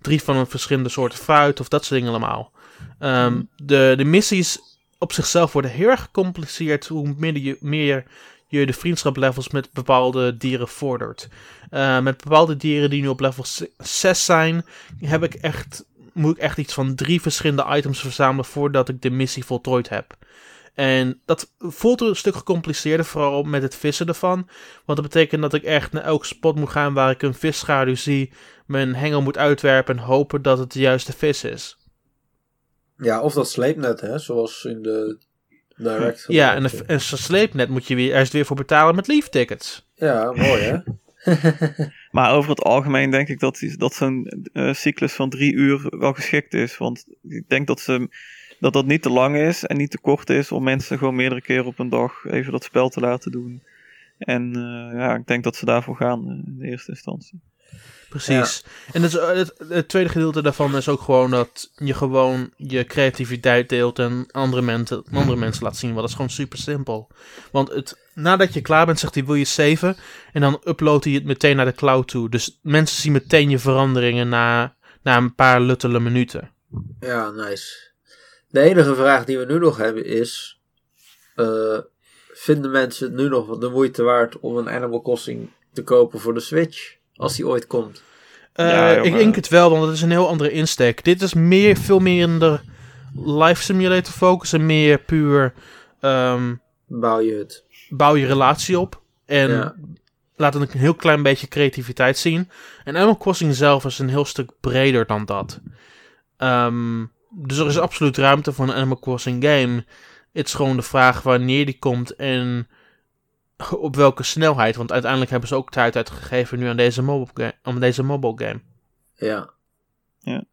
drie van een verschillende soorten fruit of dat soort dingen allemaal. Ehm, de, de missies op zichzelf worden heel erg gecompliceerd hoe meer je, meer je de vriendschaplevels met bepaalde dieren vordert. Eh, met bepaalde dieren die nu op level 6 zijn, heb ik echt, moet ik echt iets van drie verschillende items verzamelen voordat ik de missie voltooid heb. En dat voelt een stuk gecompliceerder, vooral met het vissen ervan. Want dat betekent dat ik echt naar elke spot moet gaan waar ik een visschaduw zie, mijn hengel moet uitwerpen en hopen dat het de juiste vis is. ja, of dat sleepnet, hè, zoals in de direct. Ja, en een, een sleepnet moet je weer, eerst weer voor betalen met leaf tickets. Ja, mooi hè? [laughs] Maar over het algemeen denk ik dat, die- dat zo'n eh, cyclus van drie uur wel geschikt is. Want ik denk dat, ze, dat dat niet te lang is en niet te kort is om mensen gewoon meerdere keren op een dag even dat spel te laten doen. En eh, ja, ik denk dat ze daarvoor gaan eh, in de eerste instantie. Precies. En het, is- het, het tweede gedeelte daarvan is ook gewoon dat je gewoon je creativiteit deelt en andere mensen, andere mensen laat zien. Want dat is gewoon super simpel. Want het, nadat je klaar bent, zegt hij wil je saven. En dan uploadt hij het meteen naar de cloud toe. Dus mensen zien meteen je veranderingen na, na een paar luttele minuten. Ja, nice. De enige vraag die we nu nog hebben is: eh, vinden mensen het nu nog de moeite waard om een Animal Crossing te kopen voor de Switch? Als die ooit komt. Eh, Ja, ik denk het wel, want het is een heel andere insteek. Dit is meer, veel meer in de life simulator focus en meer puur ehm, Bouw je het. bouw je relatie op. En Ja. laat een heel klein beetje creativiteit zien. En Animal Crossing zelf is een heel stuk breder dan dat. Ehm, dus er is absoluut ruimte voor een Animal Crossing game. Het is gewoon de vraag wanneer die komt en op welke snelheid. Want uiteindelijk hebben ze ook tijd uitgegeven nu aan deze mobile game. Aan deze mobile game. Ja. Ja.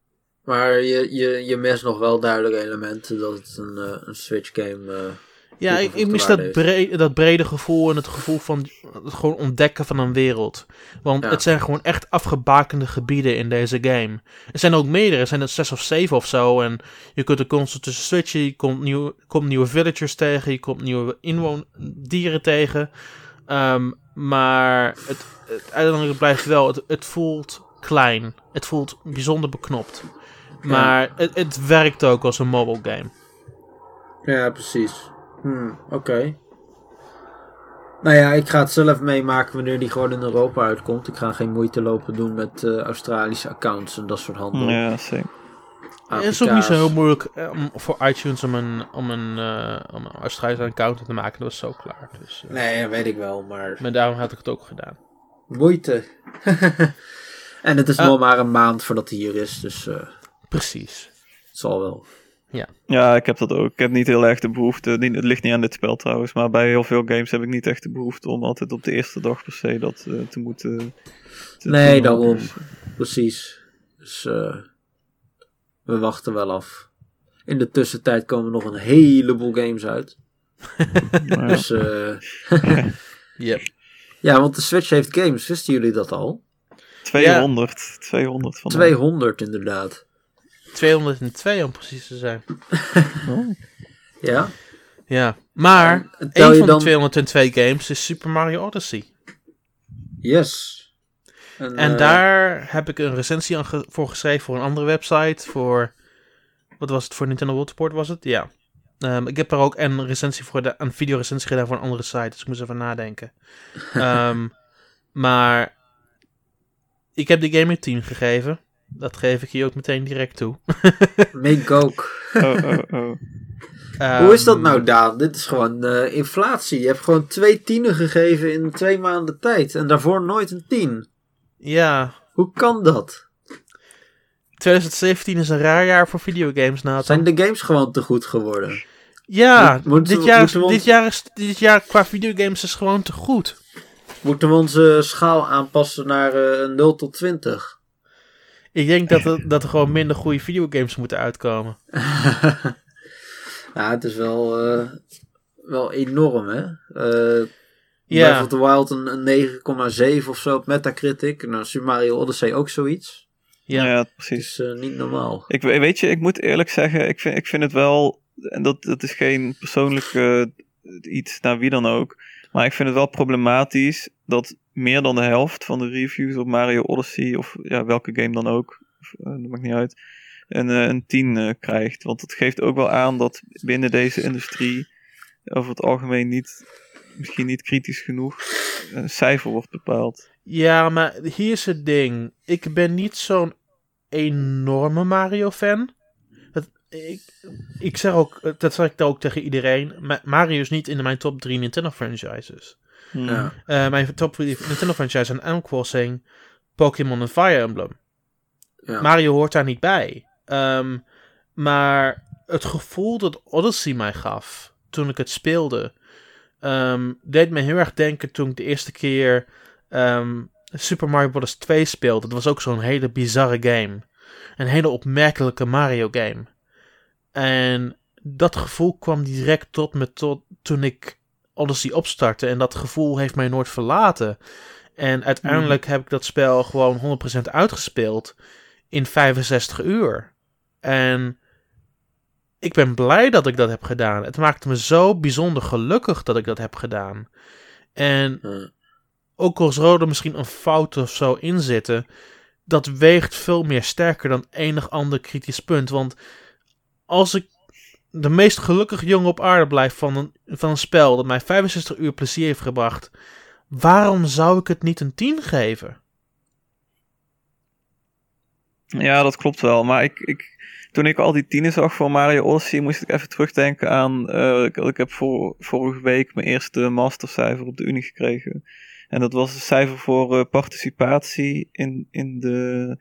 Maar je, je, je mist nog wel duidelijke elementen dat het een, eh, een Switch game eh, Ja, ik, mis dat, heeft. bre dat brede gevoel en het gevoel van het gewoon ontdekken van een wereld. Want Ja. het zijn gewoon echt afgebakende gebieden in deze game. Er zijn ook meerdere, er zijn er zes of zeven of zo. En je kunt er constant tussen switchen. Je komt, nieuw, komt nieuwe villagers tegen, je komt nieuwe inwoondieren tegen. Ehm, maar het, het uiteindelijk blijft wel, het, het voelt klein. Het voelt bijzonder beknopt. Maar het, het werkt ook als een mobile game. Ja, precies. Hmm, oké. Nou ja, ik ga het zelf meemaken wanneer die gewoon in Europa uitkomt. Ik ga geen moeite lopen doen met eh, Australische accounts en dat soort handel. Ja, zeker. Het is ook niet zo heel moeilijk eh, om, voor iTunes om een, om een, eh, om een Australische account te maken. Dat was zo klaar. Dus, eh, Nee, dat weet ik wel, maar Maar daarom had ik het ook gedaan. moeite. [laughs] en het is nog maar een maand voordat hij hier is, dus eh, Precies. het zal wel. Ja, ik heb dat ook. Ik heb niet heel erg de behoefte. niet- Het ligt niet aan dit spel trouwens. Maar bij heel veel games heb ik niet echt de behoefte om altijd op de eerste dag per se dat eh, te moeten. te Nee, doen. daarom. Dus, Precies. Dus eh, we wachten wel af. In de tussentijd komen nog een heleboel games uit. [laughs] ja. Dus eh, [laughs] Yep. ja, want de Switch heeft games. Wisten jullie dat al? 200. 200 van 200 inderdaad. 202 om precies te zijn. Oh. [laughs] Ja. Ja. Maar En tel één je van dan- de 202 games is Super Mario Odyssey. Yes. En, En eh, daar heb ik een recensie aan ge- voor geschreven voor een andere website. Voor. Wat was het? Voor Nintendo World Report was het? Ja. Ehm, ik heb er ook een recensie voor de, een videorecensie gedaan voor een andere site. Dus ik moest even nadenken. [laughs] Ehm, maar. Ik heb de game een 10 gegeven. Dat geef ik hier ook meteen direct toe. [laughs] Make ook. Oh, oh, oh. [laughs] Hoe is dat Ehm, nou, Daan? Dit is gewoon eh, inflatie. Je hebt gewoon twee tienen gegeven in twee maanden tijd. En daarvoor nooit een tien. Ja. Hoe kan dat? 2017 is een raar jaar voor videogames, Nathan. Zijn de games gewoon te goed geworden? Ja, Moet- moeten dit, we- jaar, ons- dit, jaar is, dit jaar qua videogames is gewoon te goed. Moeten we onze schaal aanpassen naar eh, een 0 tot 20? Ik denk dat er, dat er gewoon minder goede videogames moeten uitkomen. [laughs] nou, het is wel, eh, wel enorm, hè? Eh Ja. Breath of the Wild een, een 9,7 of zo op Metacritic. Nou, Super Mario Odyssey ook zoiets. Ja. Ja, Het precies. is eh, niet normaal. Ik we- weet je, ik moet eerlijk zeggen, ik vind, ik vind het wel, en dat, dat is geen persoonlijk iets naar wie dan ook, maar ik vind het wel problematisch dat meer dan de helft van de reviews op Mario Odyssey, of ja, welke game dan ook, of, eh, dat maakt niet uit, een, eh, een 10 eh, krijgt. Want dat geeft ook wel aan dat binnen deze industrie over het algemeen niet, misschien niet kritisch genoeg, een cijfer wordt bepaald. Ja, maar hier is het ding. Ik ben niet zo'n enorme Mario-fan. Ik, ik zeg ook, dat zeg ik ook tegen iedereen. Ma- Mario is niet in mijn top 3 Nintendo-franchises. Hmm. Ja. Eh, mijn top 3 Nintendo-franchises zijn Animal Crossing, Pokémon en Fire Emblem. Ja. Mario hoort daar niet bij. Ehm, maar het gevoel dat Odyssey mij gaf toen ik het speelde, ehm, deed me heel erg denken toen ik de eerste keer ehm, Super Mario Bros. 2 speelde. Dat was ook zo'n hele bizarre game. Een hele opmerkelijke Mario game. En dat gevoel kwam direct tot me tot toen ik Odyssey opstartte. En dat gevoel heeft mij nooit verlaten. En uiteindelijk heb ik dat spel gewoon 100% uitgespeeld in 65 uur. En ik ben blij dat ik dat heb gedaan. Het maakte me zo bijzonder gelukkig dat ik dat heb gedaan. En ook al zou er misschien een fout of zo in zitten, dat weegt veel meer sterker dan enig ander kritisch punt. Want als ik de meest gelukkige jongen op aarde blijf van een, van een spel dat mij 65 uur plezier heeft gebracht, waarom zou ik het niet een 10 geven? Ja, dat klopt wel. Maar ik, ik, toen ik al die tienen zag voor Mario Odyssey, moest ik even terugdenken aan... eh, ik, ik heb voor, vorige week mijn eerste mastercijfer op de Unie gekregen. En dat was een cijfer voor eh, participatie in, in de,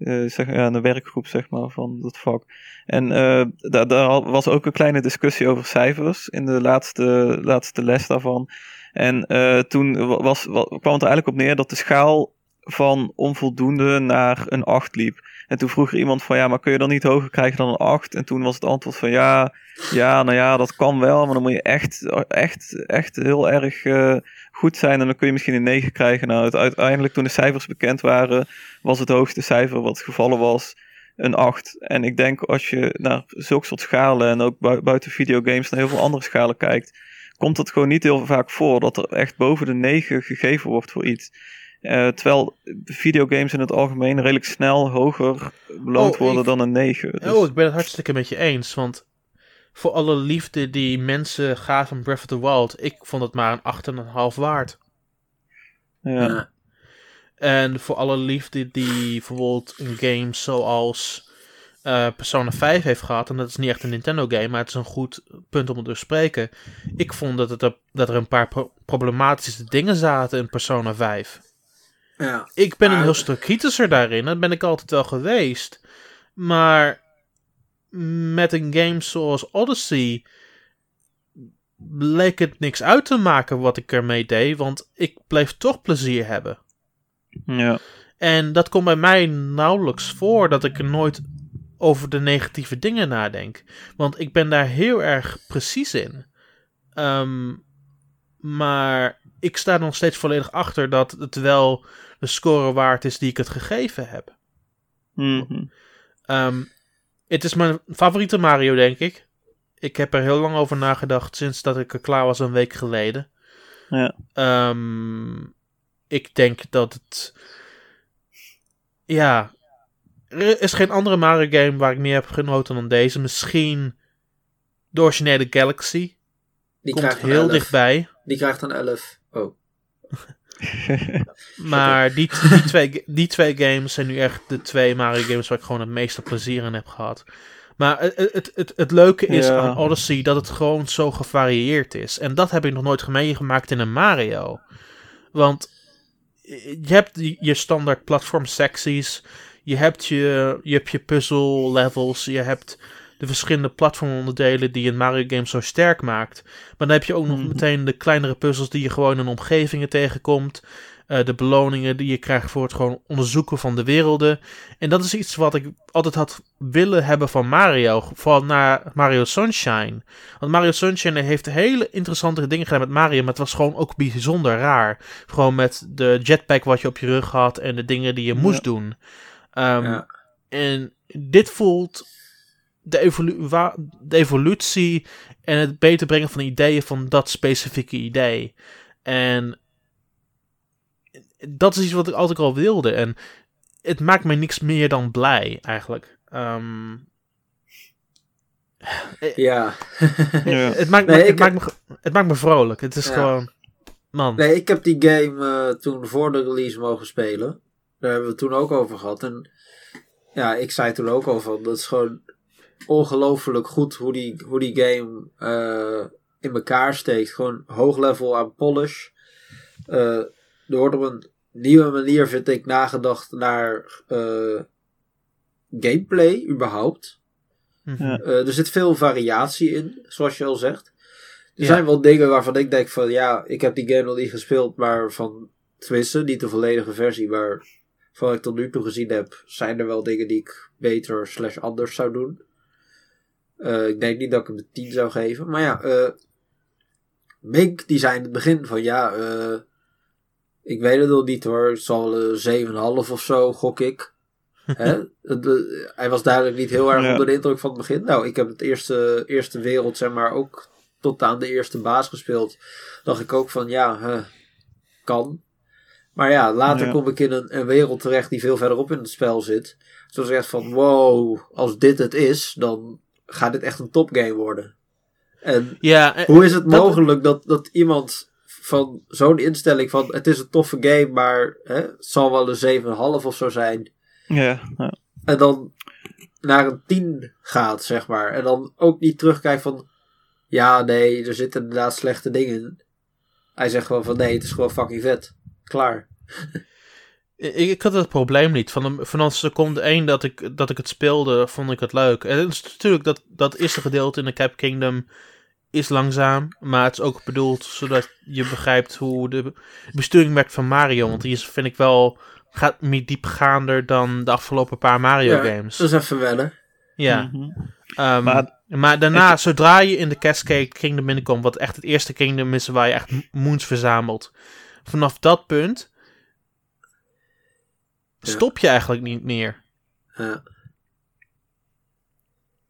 eh, zeg, de werkgroep zeg maar, van dat vak. En eh, daar, daar was ook een kleine discussie over cijfers in de laatste, laatste les daarvan. En eh, toen wa- was, wa- kwam het er eigenlijk op neer dat de schaal van onvoldoende naar een 8 liep. En toen vroeg er iemand van ja, maar kun je dan niet hoger krijgen dan een 8? En toen was het antwoord van ja, ja, nou ja, dat kan wel, maar dan moet je echt, echt, echt heel erg uh, goed zijn en dan kun je misschien een 9 krijgen. Nou, uiteindelijk toen de cijfers bekend waren, was het hoogste cijfer wat gevallen was een 8. En ik denk als je naar zulke soort schalen en ook buiten videogames naar heel veel andere schalen kijkt, komt het gewoon niet heel vaak voor dat er echt boven de 9 gegeven wordt voor iets. Uh, terwijl videogames in het algemeen redelijk snel hoger beloond oh, worden dan een 9. Dus... Oh, ik ben het hartstikke met je eens. Want voor alle liefde die mensen gaven Breath of the Wild, ik vond het maar een 8,5 waard. Ja. En voor alle liefde die bijvoorbeeld een game zoals uh, Persona 5 heeft gehad, en dat is niet echt een Nintendo game, maar het is een goed punt om het te bespreken. Ik vond dat, het, dat er een paar problematische dingen zaten in Persona 5. Ja, ik ben een heel stuk kritischer daarin, dat ben ik altijd wel geweest. Maar met een game zoals Odyssey bleek het niks uit te maken wat ik ermee deed, want ik bleef toch plezier hebben. Ja. En dat komt bij mij nauwelijks voor dat ik er nooit over de negatieve dingen nadenk. Want ik ben daar heel erg precies in. Ehm, maar ik sta nog steeds volledig achter dat het wel de score waard is die ik het gegeven heb. Mhm. Ehm, het is mijn favoriete Mario, denk ik. Ik heb er heel lang over nagedacht sinds dat ik er klaar was een week geleden. Ja. Um, ik denk dat het. Ja. Er is geen andere Mario game waar ik meer heb genoten dan deze. Misschien de originele Galaxy. Die Komt krijgt een heel 11. dichtbij. Die krijgt een 11. [laughs] Maar die, die, twee, die twee games zijn nu echt de twee Mario games waar ik gewoon het meeste plezier in heb gehad. Maar het, het, het, het leuke is Ja. aan Odyssey dat het gewoon zo gevarieerd is. En dat heb ik nog nooit meegemaakt in een Mario. Want je hebt die- je standaard platform secties. Je hebt je, je, hebt je puzzle levels. Je hebt de verschillende platformonderdelen die een Mario game zo sterk maakt. Maar dan heb je ook nog Mhm. meteen de kleinere puzzels die je gewoon in omgevingen tegenkomt. Eh, de beloningen die je krijgt voor het gewoon onderzoeken van de werelden. En dat is iets wat ik altijd had willen hebben van Mario. Vooral naar Mario Sunshine. Want Mario Sunshine heeft hele interessante dingen gedaan met Mario. Maar het was gewoon ook bijzonder raar. Gewoon met de jetpack wat je op je rug had. En de dingen die je moest Ja. doen. Ehm, Ja. En dit voelt de, evolu- de evolutie en het beter brengen van ideeën van dat specifieke idee. En dat is iets wat ik altijd al wilde. En het maakt mij niks meer dan blij, eigenlijk. Ehm, Ja. Ja. het, maakt me, Nee, het, maakt me, het maakt me vrolijk. Het is Ja. gewoon... Man. Nee, ik heb die game eh, toen voor de release mogen spelen. Daar hebben we het toen ook over gehad. En ja, ik zei toen ook al van, dat is gewoon ongelooflijk goed hoe die, hoe die game eh, in elkaar steekt. Gewoon hoog level aan polish. Eh, er wordt op een nieuwe manier, vind ik, nagedacht naar eh, gameplay überhaupt. Mhm. Ja. Eh, er zit veel variatie in, zoals je al zegt. Er Ja. zijn wel dingen waarvan ik denk van ja, ik heb die game nog niet gespeeld, maar van tenminste niet de volledige versie, maar van wat ik tot nu toe gezien heb, zijn er wel dingen die ik beter slash anders zou doen. Eh, ik denk niet dat ik hem een 10 zou geven, maar ja, eh Mink die zei in het begin van ja, eh, ik weet het nog niet hoor, het zal wel een 7,5 of zo, gok ik. [laughs] Hè? Hij was duidelijk niet heel erg Ja. onder de indruk van het begin. Nou, ik heb het eerste, eerste wereld, zeg maar, ook tot aan de eerste baas gespeeld. Dacht ik ook van, ja, kan. Maar ja, later Ja. kom ik in een, een wereld terecht die veel verderop in het spel zit. Zoals echt van, wow, als dit het is, dan gaat dit echt een topgame worden. En Ja, eh, hoe is het dat- mogelijk dat, dat iemand van zo'n instelling van, het is een toffe game, maar hè, het zal wel een 7,5 of zo zijn. Ja, ja. En dan naar een 10 gaat, zeg maar. En dan ook niet terugkijkt van, ja, nee, er zitten inderdaad slechte dingen in. Hij zegt gewoon van, nee, het is gewoon fucking vet. Klaar. [laughs] Ik, ik had het probleem niet. Van de, vanaf seconde 1 dat ik, dat ik het speelde, vond ik het leuk. En het is natuurlijk dat, dat eerste gedeelte in de Cap Kingdom is langzaam. Maar het is ook bedoeld zodat je begrijpt hoe de besturing werkt van Mario. Want die is, vind ik wel gaat meer diepgaander dan de afgelopen paar Mario Ja, games. Dat is even wennen. Ja. Mhm. Ehm, maar, Maar- daarna, zodra je in de Cascade Kingdom binnenkomt, wat echt het eerste kingdom is waar je echt moons verzamelt, vanaf dat punt. Stop je eigenlijk niet meer. Ja.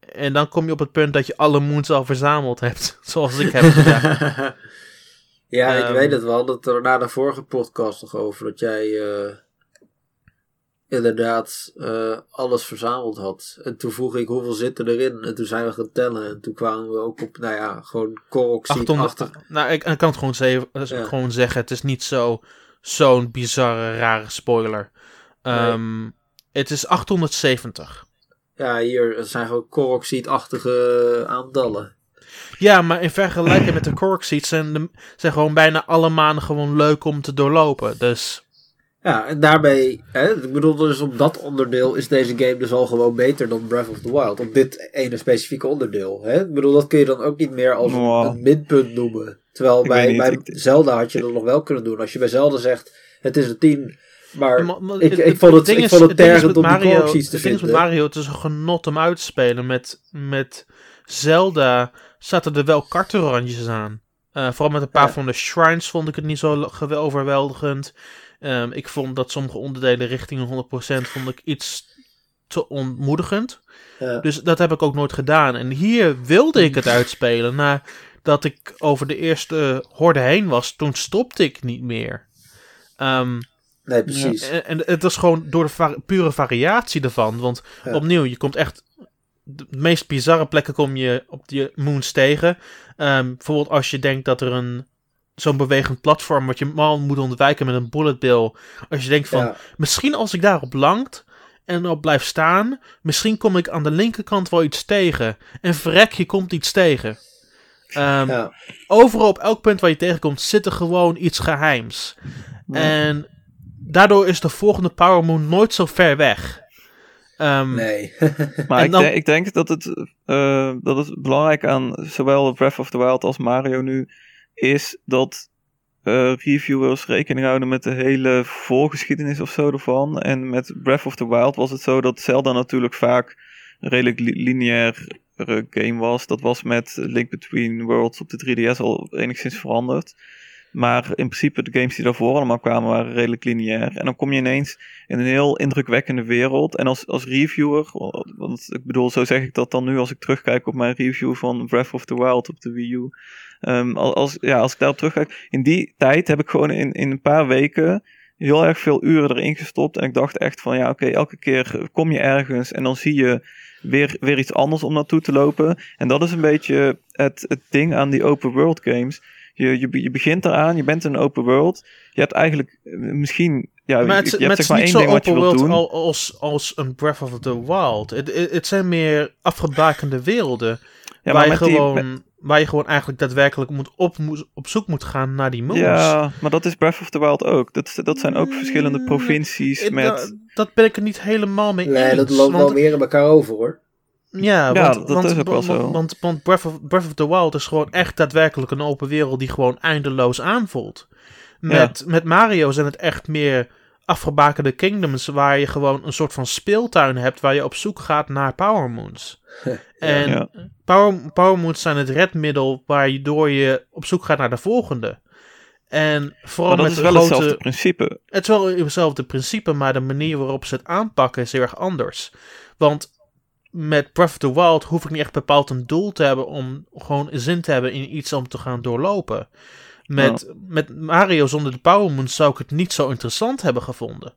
En dan kom je op het punt dat je alle moons al verzameld hebt, [laughs] zoals ik heb gedaan. [laughs] ja, ik Ehm. weet het wel. Dat er na de vorige podcast nog over dat jij eh, inderdaad eh, alles verzameld had. En toen vroeg ik hoeveel zitten erin. En toen zijn we gaan tellen. En toen kwamen we ook op, nou ja, gewoon Koroxide 800, achter. nou, ik, ik kan het gewoon, ze- Ja. gewoon zeggen. Het is niet zo, zo'n bizarre, rare spoiler. Ehm, Het is 870. Ja, hier het zijn gewoon Koroxide-achtige aantallen. Ja, maar in vergelijking met de Seeds zijn, de, zijn gewoon bijna alle maanden gewoon leuk om te doorlopen. Dus Ja, en daarbij, hè, ik bedoel, dus op dat onderdeel is deze game dus al gewoon beter dan Breath of the Wild. Op dit ene specifieke onderdeel. Hè? Ik bedoel, dat kun je dan ook niet meer als een- Wow. een minpunt noemen. Terwijl bij, niet, bij ik- Zelda had je dat nog wel kunnen doen. Als je bij Zelda zegt, het is een 10, maar Ja, maar- maar ik, het- ik vond het, ding ik is- vond het tergend met om die Mario- Koroxides te Het ding is met. Mario, het is een genot om uit te spelen. Met, met Zelda zaten er wel kartenrandjes aan. Eh, vooral met een paar Ja. van de shrines vond ik het niet zo ge- overweldigend. Ehm, ik vond dat sommige onderdelen richting 100% vond ik iets te ontmoedigend. Ja. Dus dat heb ik ook nooit gedaan. En hier wilde ik het uitspelen. Nadat ik over de eerste horde heen was, toen stopte ik niet meer. Ehm, Nee, precies. en, en het is gewoon door de va- pure variatie ervan. Want Ja. opnieuw, je komt echt. De meest bizarre plekken kom je op die moons tegen. Ehm, bijvoorbeeld als je denkt dat er een. Zo'n bewegend platform wat je mal moet ontwijken met een bullet bill. Als je denkt van, Ja. misschien als ik daarop langt en op blijf staan, misschien kom ik aan de linkerkant wel iets tegen. En verrek, je komt iets tegen. Ja. Overal op elk punt waar je tegenkomt zit er gewoon iets geheims. En daardoor is de volgende Power Moon nooit zo ver weg. Ehm, Nee. [laughs] Maar ik, dan- denk, ik denk dat het, eh, dat het belangrijk aan zowel Breath of the Wild als Mario nu is dat eh, reviewers rekening houden met de hele voorgeschiedenis of zo ervan. En met Breath of the Wild was het zo dat Zelda natuurlijk vaak een redelijk li- lineair game was. Dat was met Link Between Worlds op de 3DS al enigszins veranderd. Maar in principe de games die daarvoor allemaal kwamen waren redelijk lineair. En dan kom je ineens in een heel indrukwekkende wereld. En als, als reviewer, want ik bedoel, zo zeg ik dat dan nu als ik terugkijk op mijn review van Breath of the Wild op de Wii U. Ehm, als, ja, als ik daarop terugkijk, in die tijd heb ik gewoon in, in een paar weken heel erg veel uren erin gestopt. En ik dacht echt van, ja oké, elke keer kom je ergens en dan zie je weer, weer iets anders om naartoe te lopen. En dat is een beetje het, het ding aan die open world games. Je, je, je begint eraan, je bent in een open world. Je hebt eigenlijk eh, misschien, ja, maar het, je hebt het zeg is maar niet één zo ding wat je open wilt world doen. al- als, als een Breath of the Wild. Het, zijn meer afgebakende werelden. Ja, waar, je die- gewoon, waar je gewoon eigenlijk daadwerkelijk moet op, moet, op zoek moet gaan naar die moons. Ja, maar dat is Breath of the Wild ook. Dat, dat zijn ook verschillende Mm, provincies Ik- met... da- dat ben ik er niet helemaal mee nee, eens. dat loopt wel meer in elkaar over hoor. Ja, Ja, want, dat want, is ook wel zo. Want, want Breath, of, Breath of the Wild is gewoon echt daadwerkelijk een open wereld die gewoon eindeloos aanvoelt. Met, met Mario zijn het echt meer afgebakende kingdoms waar je gewoon een soort van speeltuin hebt waar je op zoek gaat naar Power Moons. [laughs] En. Power, Power Moons zijn het redmiddel waardoor je op zoek gaat naar de volgende. En vooral Maar dat met is wel grote... hetzelfde principe. Het is wel hetzelfde principe, maar de manier waarop ze het aanpakken is heel erg anders. Want met Breath of the Wild hoef ik niet echt bepaald een doel te hebben om gewoon zin te hebben in iets om te gaan doorlopen. Met, met Mario zonder de Power Moons zou ik het niet zo interessant hebben gevonden.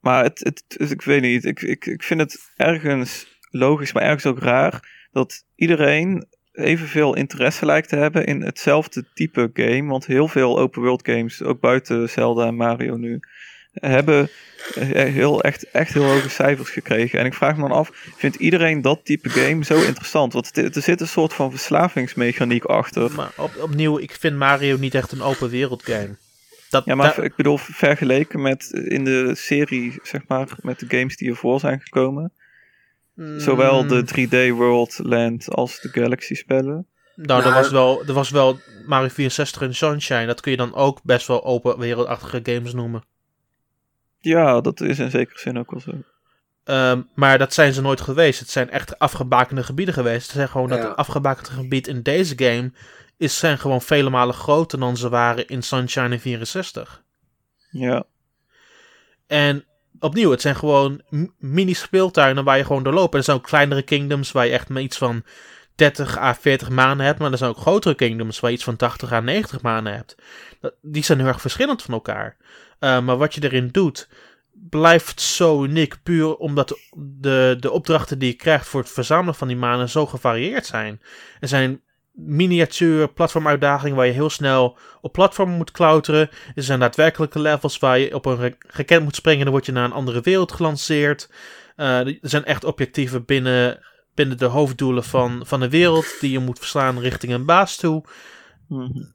Maar het, het, het- ik weet niet, ik, ik, ik vind het ergens logisch, maar ergens ook raar dat iedereen evenveel interesse lijkt te hebben in hetzelfde type game. Want heel veel open world games, ook buiten Zelda en Mario nu, hebben eh, heel, echt, echt heel hoge cijfers gekregen. En ik vraag me dan af, vindt iedereen dat type game zo interessant? Want er zit een soort van verslavingsmechaniek achter. Maar op, opnieuw, ik vind Mario niet echt een open wereld game. Dat, Ja, maar ik bedoel, vergeleken met eh, in de serie, zeg maar, met de games die ervoor zijn gekomen. Zowel Mm, de 3D World Land als de Galaxy spellen. Nou, er was, wel, er was wel Mario 64 en Sunshine. Dat kun je dan ook best wel open wereldachtige games noemen. Ja, dat is in zekere zin ook wel zo. Ehm, maar dat zijn ze nooit geweest. Het zijn echt afgebakende gebieden geweest. Het zijn gewoon dat Ja. het afgebakende gebied in deze game is, zijn gewoon vele malen groter dan ze waren in Sunshine in 64. Ja, En opnieuw, het zijn gewoon m- mini speeltuinen waar je gewoon doorloopt. En er zijn ook kleinere kingdoms waar je echt maar iets van 30 à 40 maanden hebt. Maar er zijn ook grotere kingdoms waar je iets van 80 à 90 maanden hebt. Dat- Die zijn heel erg verschillend van elkaar. Uh, maar wat je erin doet, blijft zo uniek. Puur omdat de, de, opdrachten die je krijgt voor het verzamelen van die manen zo gevarieerd zijn. Er zijn miniatuur platformuitdagingen waar je heel snel op platformen moet klauteren. Er zijn daadwerkelijke levels waar je op een gekend moet springen en dan word je naar een andere wereld gelanceerd. Uh, er zijn echt objectieven binnen, binnen de hoofddoelen van, van de wereld die je moet verslaan richting een baas toe. Mhm.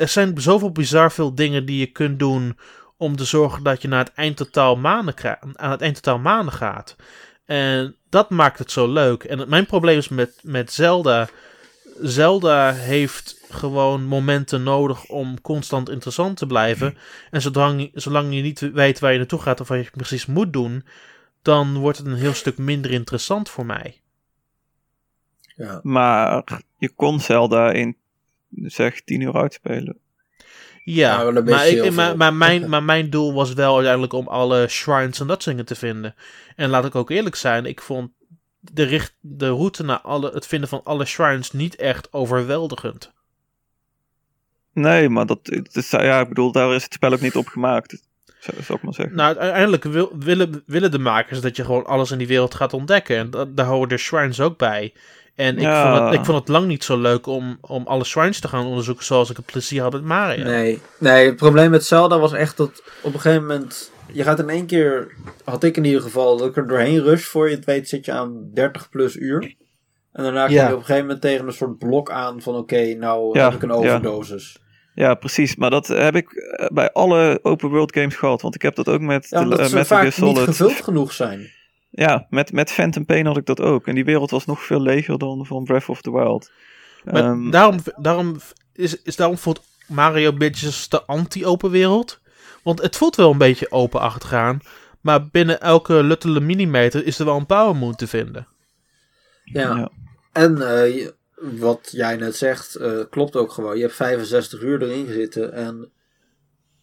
Er zijn zoveel bizar veel dingen die je kunt doen om te zorgen dat je naar het eindtotaal maanden, aan het eindtotaal maanden gaat. En dat maakt het zo leuk. En mijn probleem is met, met Zelda. Zelda heeft gewoon momenten nodig om constant interessant te blijven. En zolang, zolang je niet weet waar je naartoe gaat of wat je precies moet doen, dan wordt het een heel stuk minder interessant voor mij. Ja. Maar je kon Zelda in zeg 10 uur uitspelen. Ja, maar, ik, maar, maar, mijn, [laughs] maar mijn doel was wel uiteindelijk om alle shrines en dat soort dingen te vinden. En laat ik ook eerlijk zijn, ik vond de, richt, de route naar alle, het vinden van alle shrines niet echt overweldigend. Nee, maar dat, is, ja, ik bedoel, daar is het spel ook niet op gemaakt. Zou, zou ik maar zeggen. Nou, uiteindelijk wil, willen, willen de makers dat je gewoon alles in die wereld gaat ontdekken. En da- daar horen de shrines ook bij. En ik, Ja. vond, het, ik vond het lang niet zo leuk om, om alle shrines te gaan onderzoeken zoals ik het plezier had met Mario. Nee, nee, het probleem met Zelda was echt dat op een gegeven moment... Je gaat in één keer, had ik in ieder geval, dat ik er doorheen rush. Voor je het weet zit je aan 30 plus uur. En daarna kom Ja. je op een gegeven moment tegen een soort blok aan van... Oké, nou Ja, heb ik een ja. overdosis. Ja, precies. Maar dat heb ik eh, bij alle open world games gehad. Want ik heb dat ook met, Ja, de, omdat eh, ze Metal Gear vaak niet Solid. gevuld genoeg zijn. Ja, met, met Phantom Pain had ik dat ook. En die wereld was nog veel leger dan van Breath of the Wild. Maar Ehm, daarom, daarom is, is daarom voelt Mario Bitches de anti-open wereld. Want het voelt wel een beetje open achtergaan. Maar binnen elke luttele millimeter is er wel een power moon te vinden. Ja. Ja. En eh, wat jij net zegt, eh, klopt ook gewoon. Je hebt 65 uur erin gezeten. En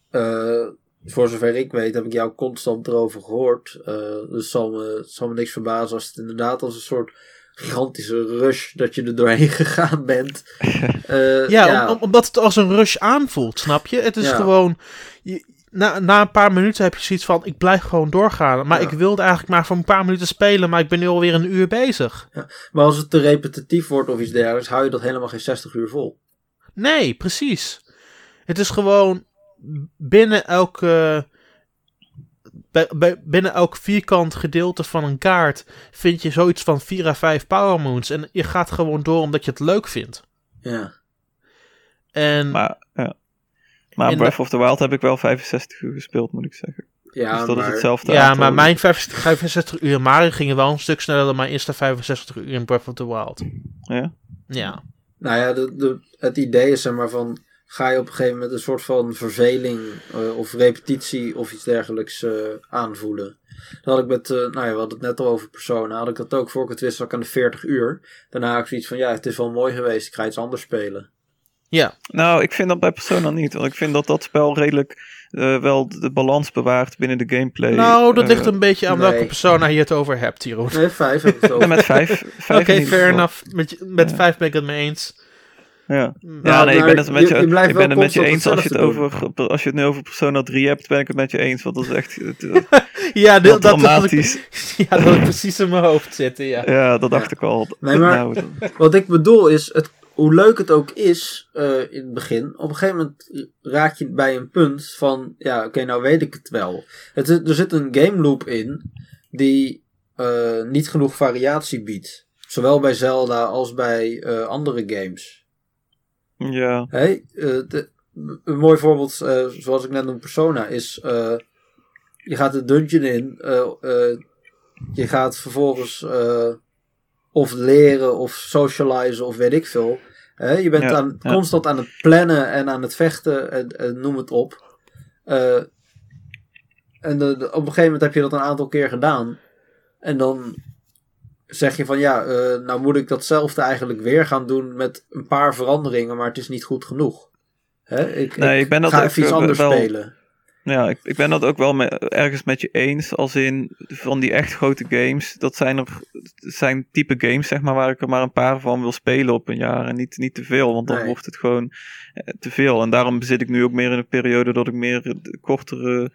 eh, voor zover ik weet, heb ik jou constant erover gehoord. Eh, dus het zal me, zal me niks verbazen als het inderdaad als een soort gigantische rush dat je er doorheen [laughs] gegaan bent. [laughs] Eh, Ja, om- om- omdat het als een rush aanvoelt, snap je? Het is Ja. gewoon... Je, na, na een paar minuten heb je zoiets van, ik blijf gewoon doorgaan. Maar Ja. ik wilde eigenlijk maar voor een paar minuten spelen, maar ik ben nu alweer een uur bezig. Maar als het te repetitief wordt of iets dergelijks, hou je dat helemaal geen 60 uur vol. Nee, precies. Het is gewoon binnen elke. bij- bij- binnen elk vierkant gedeelte van een kaart vind je zoiets van 4 à 5 power moons. En je gaat gewoon door omdat je het leuk vindt. Ja. En maar ja. Maar En Breath of the Wild heb ik wel 65 uur gespeeld, moet ik zeggen. Ja, dus dat maar, is hetzelfde ja, aantal. maar mijn 65 65 uur Mario gingen wel een stuk sneller dan mijn eerste 65 uur in Breath of the Wild. Ja? Ja. Nou ja, de, de, het idee is er maar van. Ga je op een gegeven moment een soort van verveling eh, of repetitie of iets dergelijks eh, aanvoelen. Dat had ik met, eh, nou ja, we hadden het net al over Persona. Had ik dat ook voor ik het wist, zat ik aan de 40 uur. Daarna had ik zoiets van, ja, het is wel mooi geweest. Ik ga iets anders spelen. Ja. Nou, ik vind dat bij Persona niet. Want ik vind dat dat spel redelijk eh, wel de balans bewaart binnen de gameplay. Nou, dat Eh, ligt een beetje aan nee. welke persona je het over hebt, Tiro. Nee, vijf heb ik het ja, [laughs] over. met vijf. Oké, vijf fair enough. Met, met Ja. vijf ben ik het mee eens. Ja. Ja, Nou, nee, ik ben het met je- je, ik ben het met je eens als je, het over, als je het nu over Persona 3 hebt, ben ik het met je eens. Want dat is echt het, eh, [laughs] Ja, dat, dat, dat, dramatisch. [laughs] ja, dat had ik precies in mijn hoofd zitten, ja. Ja, dat dacht ik al. Nee, maar- Nou, Wat ik bedoel is, het, hoe leuk het ook is eh, in het begin, op een gegeven moment raak je bij een punt van, ja, oké, nou weet ik het wel. Het, er zit een game loop in die eh, niet genoeg variatie biedt. Zowel bij Zelda als bij eh, andere games. ja, Hey, de- een mooi voorbeeld, zoals ik net noemde, Persona, is je gaat de dungeon in, je gaat vervolgens of leren of socializen of weet ik veel. Je bent Ja, aan, ja. constant aan het plannen en aan het vechten en, en noem het op. Eh, En de- de- op een gegeven moment heb je dat een aantal keer gedaan. En dan zeg je van ja, eh, nou moet ik datzelfde eigenlijk weer gaan doen met een paar veranderingen, maar het is niet goed genoeg. Hè? Ik, Nee, ik ben dat ga even iets eh, anders wel- spelen. Ja, ik, ik ben dat ook wel me- ergens met je eens. Als in van die echt grote games. Dat zijn er zijn type games, zeg maar, waar ik er maar een paar van wil spelen op een jaar. En niet, niet te veel, want dan Nee. wordt het gewoon eh, te veel. En daarom zit ik nu ook meer in een periode dat ik meer kortere,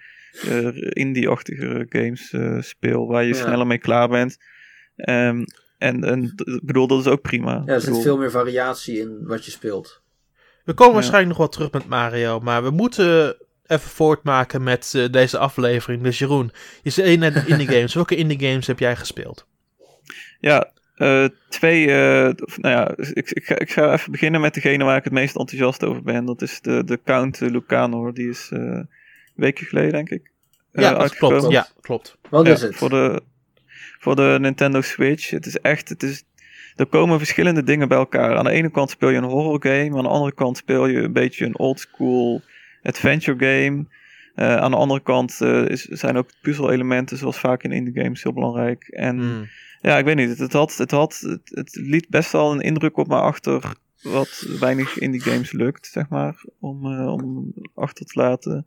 eh, indie-achtige games eh, speel. Waar je Ja. sneller mee klaar bent. Ehm, en, en ik bedoel, dat is ook prima. Ja, er zit bedoel, veel meer variatie in wat je speelt. We komen Ja. waarschijnlijk nog wel terug met Mario, maar we moeten even voortmaken met eh, deze aflevering. Dus Jeroen, je zei net [laughs] de indie games. Welke indie games heb jij gespeeld? Ja, eh, twee. eh, of, nou ja, ik, ik, ga, ik ga even beginnen met degene waar ik het meest enthousiast over ben. Dat is de, de Count Lucanor. Die is eh, een weekje geleden, denk ik. ja, dat klopt. Ja, klopt. Wat Ja, is het? Voor de, voor de Nintendo Switch. Het is echt. Het is, er komen verschillende dingen bij elkaar. Aan de ene kant speel je een horror game. Aan de andere kant speel je een beetje een old school adventure game. Eh, aan de andere kant eh, is, zijn ook puzzelelementen, zoals vaak in indie games, heel belangrijk. En Hmm. ja, ik weet niet. Het, het, had, het, had, het, het liet best wel een indruk op me achter wat weinig indie games lukt, zeg maar, om, eh, om achter te laten.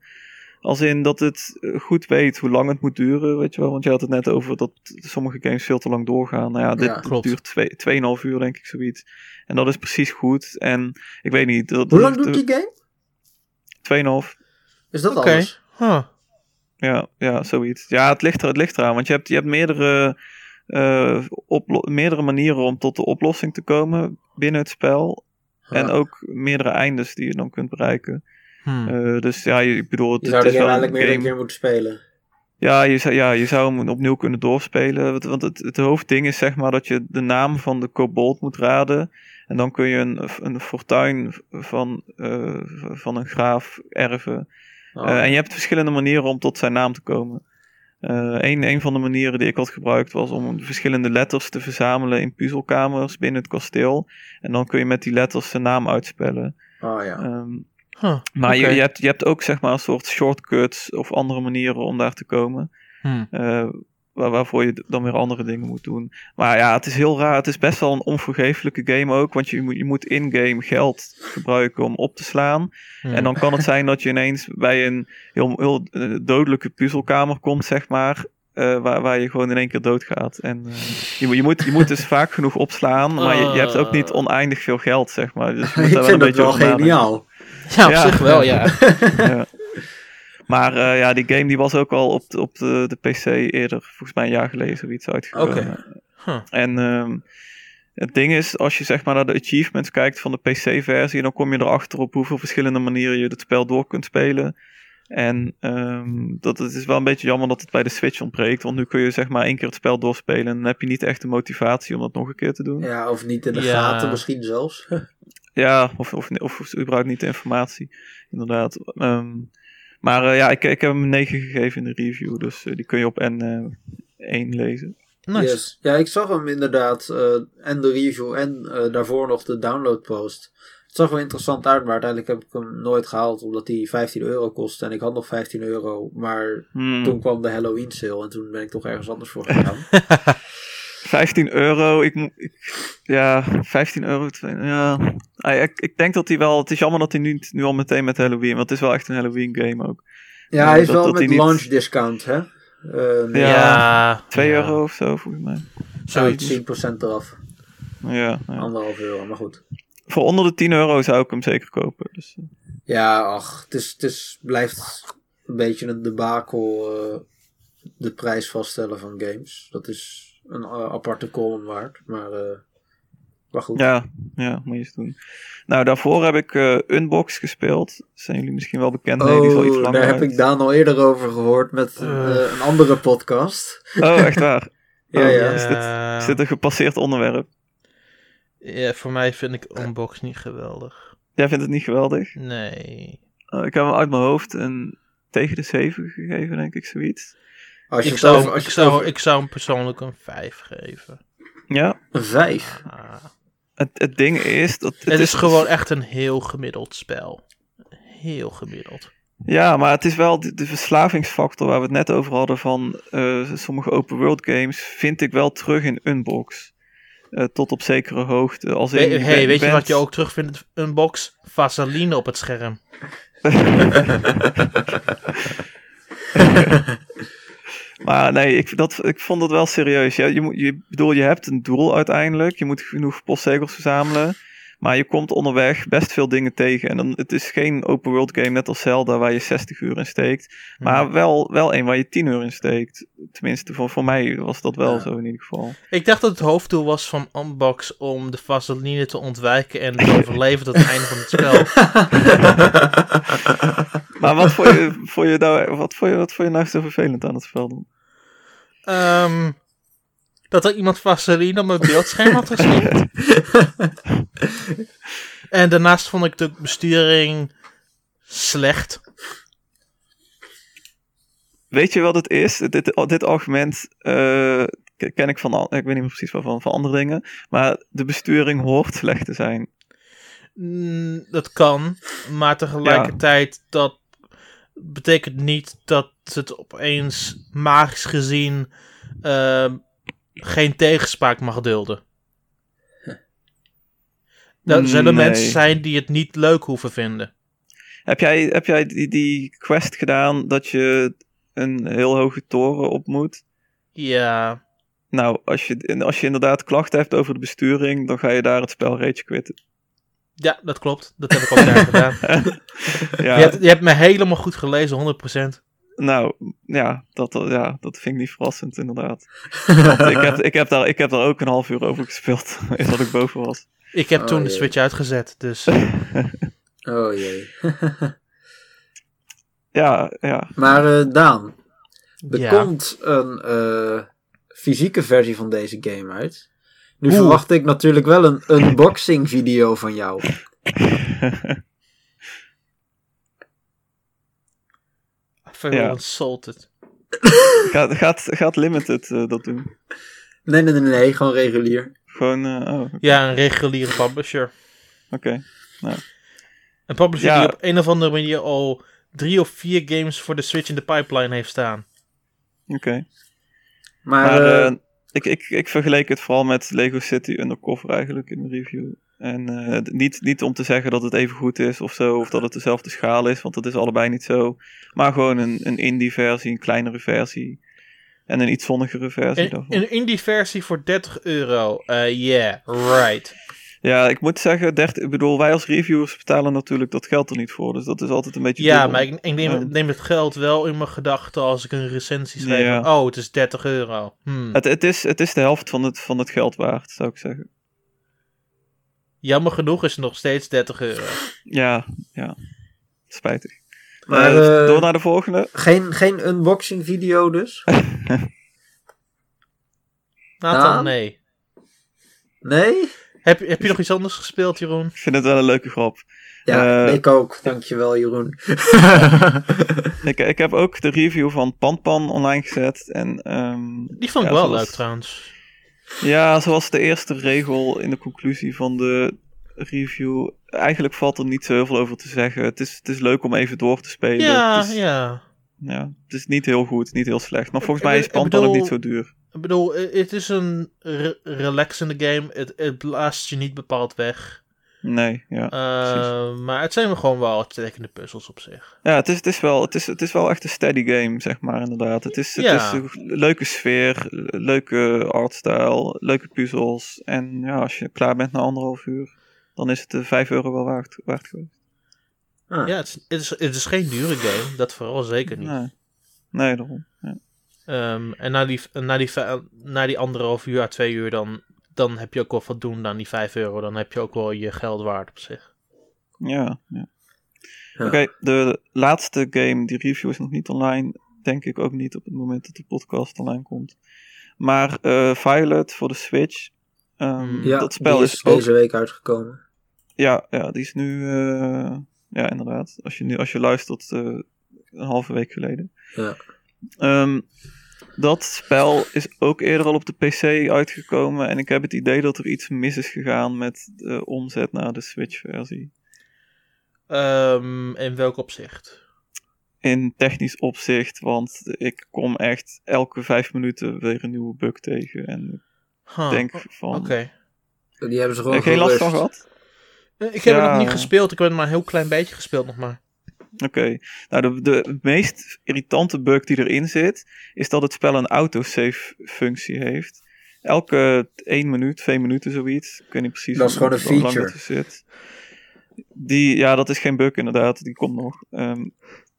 Als in dat het goed weet hoe lang het moet duren, weet je wel. Want je had het net over dat sommige games veel te lang doorgaan. Nou ja, dit Ja, klopt. duurt twee- 2,5 uur, denk ik, zoiets. En dat is precies goed. En ik weet niet. Dat, Hoe lang doet die game? 2,5. Is dat alles? Huh. Ja, ja, zoiets. Ja, het ligt, er, het ligt eraan. Want je hebt, je hebt meerdere, eh, meerdere manieren om tot de oplossing te komen binnen het spel. En ook meerdere eindes die je dan kunt bereiken. Hmm. Eh, dus ja, je, ik bedoel, het, je zou het game een eigenlijk meer keer moeten spelen. Ja, je zou, ja, je zou hem opnieuw kunnen doorspelen. Want, want het, het hoofdding is zeg maar dat je de naam van de kobold moet raden. En dan kun je een, een fortuin van, eh, van een graaf erven. Oh. Eh, en je hebt verschillende manieren om tot zijn naam te komen. Eh een, een van de manieren die ik had gebruikt was om verschillende letters te verzamelen in puzzelkamers binnen het kasteel. En dan kun je met die letters zijn naam uitspellen. oh ja. Ehm, Huh. maar je, hebt, je hebt ook zeg maar een soort shortcuts of andere manieren om daar te komen. Hmm. Waar, waarvoor je dan weer andere dingen moet doen. Maar ja, het is heel raar. Het is best wel een onvergeeflijke game ook. Want je moet, je moet in-game geld gebruiken om op te slaan. Hmm. En dan kan het zijn dat je ineens bij een heel, heel eh, dodelijke puzzelkamer komt, zeg maar. eh, waar, waar je gewoon in één keer doodgaat. En eh, je, moet- je, moet, je moet dus vaak genoeg opslaan. Maar je, je hebt ook niet oneindig veel geld, zeg maar. Dus je [laughs] moet daar wel vind een het beetje wel geniaal. Ja, op Ja. zich wel, ja. [laughs] Ja. Maar eh, ja, die game die was ook al op de, op de, de PC eerder, volgens mij een jaar geleden, zoiets uitgekomen. Oké. Huh. En ehm, het ding is, als je zeg maar naar de achievements kijkt van de PC-versie, dan kom je erachter op hoeveel verschillende manieren je het spel door kunt spelen. En ehm, dat, het is wel een beetje jammer dat het bij de Switch ontbreekt, want nu kun je zeg maar één keer het spel doorspelen en dan heb je niet echt de motivatie om dat nog een keer te doen. Ja, Ja, of niet in de Ja. gaten misschien zelfs. [laughs] of, of, of, überhaupt niet de informatie, inderdaad. Ehm, maar eh, ja, ik, ik heb hem een 9 gegeven in de review, dus eh, die kun je op N1 lezen. Nice. Yes. Ja, ik zag hem inderdaad. eh, en de review en eh, daarvoor nog de downloadpost. Het zag wel interessant uit, maar uiteindelijk heb ik hem nooit gehaald. Omdat hij 15 euro kost. En ik had nog 15 euro. Maar Hmm. toen kwam de Halloween sale. En toen ben ik toch ergens anders voor [laughs] gegaan. 15 euro, ik, mo- ik ja, 15 euro. twee- Ja, Ah, ik, ik denk dat hij wel. Het is jammer dat hij nu, nu al meteen met Halloween, want het is wel echt een Halloween game ook. ja, hij is dat- wel dat met hij niet- launch discount, hè? Eh, nee, Ja. Ja. 2 ja. euro of zo, volgens mij. Zoiets, 10% eraf. Ja, ja. Anderhalf euro, maar goed. Voor onder de 10 euro zou ik hem zeker kopen. Dus, eh, Ja, ach, het, is, het is, blijft een beetje een debakel eh, de prijs vaststellen van games. Dat is een eh, aparte column waard, maar, eh, maar goed. ja, ja, moet je eens doen. Nou, daarvoor heb ik eh, Unbox gespeeld. Zijn jullie misschien wel bekend? Nee, die is al iets oh, langer daar heb uit. ik Daan al eerder over gehoord met een andere podcast. Oh, echt waar? [laughs] Ja, Oh, ja. Is dit, Ja. is dit een gepasseerd onderwerp? Ja, voor mij vind ik Unbox niet geweldig. Jij vindt het niet geweldig? Nee. Oh, ik heb hem uit mijn hoofd een tegen de 7 gegeven, denk ik, zoiets. Als je Ik het zou, over- als ik, je het zou, over- ik zou hem persoonlijk een 5 geven. Ja, Een vijf. Ah. het, het ding is dat... Het is gewoon echt een heel gemiddeld spel. Heel gemiddeld. Ja, maar het is wel de, de verslavingsfactor waar we het net over hadden van eh, sommige open world games, vind ik wel terug in Unbox. Eh, tot op zekere hoogte. Als in, Hey, je hey, bent- weet je bent- wat je ook terugvindt in een box? Vaseline op het scherm. [laughs] [laughs] Maar nee, ik, dat, ik vond het wel serieus. Ja, je, moet, je, bedoel, je hebt een doel uiteindelijk. Je moet genoeg postzegels verzamelen. Maar je komt onderweg best veel dingen tegen. En dan, het is geen open world game net als Zelda waar je 60 uur in steekt. Maar wel, wel een waar je 10 uur in steekt. Tenminste, voor, voor mij was dat wel Ja. zo in ieder geval. Ik dacht dat het hoofddoel was van Unbox om de Vaseline te ontwijken en te overleven tot het einde van het spel. [laughs] Maar wat vond je, vond je, nou, wat vond je, wat vond je nou zo vervelend aan het spel dan? Ehm, dat er iemand Vaseline op mijn beeldscherm had geslikt. [laughs] en daarnaast vond ik de besturing slecht. Weet je wat het is? Dit, dit argument eh, ken ik van, al- ik weet niet meer precies waarvan, van andere dingen. Maar de besturing hoort slecht te zijn. Mm, dat kan, maar tegelijkertijd dat betekent niet dat het opeens magisch gezien ehm, geen tegenspraak mag dulden. [laughs] Er zullen Nee. mensen zijn die het niet leuk hoeven vinden. Heb jij, heb jij die, die quest gedaan dat je een heel hoge toren op moet? Ja, Nou, als je, als je inderdaad klachten hebt over de besturing, dan ga je daar het spel rage quitten. ja, dat klopt. Dat heb ik ook [laughs] daar gedaan. Ja, Je, hebt, je hebt me helemaal goed gelezen, 100%. Nou, ja dat, ja, dat vind ik niet verrassend inderdaad. [laughs] Want ik, heb, ik, heb daar, ik heb daar ook een half uur over gespeeld, [laughs] is dat ik boven was. Ik heb Oh, toen de. Switch uitgezet, dus... [laughs] Oh jee. Ja, ja. Maar eh, Daan, er Ja. komt een eh, fysieke versie van deze game uit. Nu Oeh. verwacht ik natuurlijk wel een unboxing video van jou. Ja. insulted. Gaat, gaat, gaat Limited eh, dat doen? Nee, nee, nee, nee, gewoon regulier. Gewoon, eh, oh, oké. Ja, een reguliere publisher. Een publisher Ja. die op een of andere manier al drie of vier games voor de Switch in de pipeline heeft staan. oké. Maar, Maar eh, eh, ik, ik, ik vergeleek het vooral met Lego City Undercover eigenlijk in de review. En eh, niet, niet om te zeggen dat het even goed is of zo, of dat het dezelfde schaal is, want dat is allebei niet zo. Maar gewoon een, een indie versie, een kleinere versie. En een iets zonnigere versie Een, daarvan. een indie versie voor 30 euro. Eh yeah, right. Ja, ik moet zeggen, 30, ik bedoel, wij als reviewers betalen natuurlijk dat geld er niet voor. Dus dat is altijd een beetje Ja, dubbel. maar ik, ik neem, neem het geld wel in mijn gedachten als ik een recensie schrijf. Ja. Oh, het is 30 euro. Hmm. Het, het, is, het is de helft van het, van het geld waard, zou ik zeggen. Jammer genoeg is het nog steeds 30 euro. Ja, ja. Spijtig. Maar, Eh, eh, door naar de volgende. geen, geen unboxing video dus? [laughs] Nathan, nee. Nee? Heb, je- heb je nog iets anders gespeeld, Jeroen? Ik vind het wel een leuke grap. Ja, Eh, ik ook. Dankjewel, Jeroen. [laughs] Ik, ik heb ook de review van Panpan online gezet. En, ehm, Die vond ik Ja, wel zoals- leuk trouwens. Ja, zoals de eerste regel in de conclusie van de review. Eigenlijk valt er niet zo heel veel over te zeggen. Het is, het is leuk om even door te spelen. Ja, het, is, ja. ja, het is niet heel goed, niet heel slecht. Maar volgens Ik- mij is Panpan ook niet zo duur. Ik bedoel, het is een re- relaxende game. Het, het blaast je niet bepaald weg. Nee, ja. Eh, maar het zijn gewoon wel uitstekende puzzels op zich. Ja, het is, het, is wel, het, is, het is wel echt een steady game, zeg maar, inderdaad. Het is, het Ja. is een leuke sfeer, leuke artstyle, leuke puzzels. En ja, als je klaar bent na anderhalf uur, dan is het de 5 euro wel waard, waard geweest. Ah, Ja, het is, het, is, het is geen dure game. Dat vooral zeker niet. Nee, nee daarom. Ja. Ehm, en na die, na, die, na die anderhalf uur twee uur, dan, dan heb je ook wel wat doen aan die 5 euro. Dan heb je ook wel je geld waard op zich. Ja, ja. Ja. Oké, de laatste game, die review is nog niet online. Denk ik ook niet op het moment dat de podcast online komt. Maar eh Violet voor de Switch. ehm, ja dat spel die is, is ook deze week uitgekomen. Ja, ja, die is nu. eh, ja, inderdaad. Als je, nu, als je luistert, eh, een halve week geleden. Ja. Ehm, dat spel is ook eerder al op de PC uitgekomen. En ik heb het idee dat er iets mis is gegaan met de omzet naar de Switch-versie. Ehm, in welk opzicht? in technisch opzicht, want ik kom echt elke vijf minuten weer een nieuwe bug tegen. En Huh. ik denk van... Oké. Die hebben ze gewoon Heb je geen last van gehad? Eh, Ik heb het nog niet gespeeld. Ik heb het maar een heel klein beetje gespeeld nog maar. Oké. Nou, de, de meest irritante bug die erin zit, is dat het spel een autosave functie heeft. Elke 1 minuut, 2 minuten zoiets. Ik weet niet precies Dat is hoe- gewoon een feature. er zit. Die, ja, dat is geen bug inderdaad. Die komt nog. Ehm,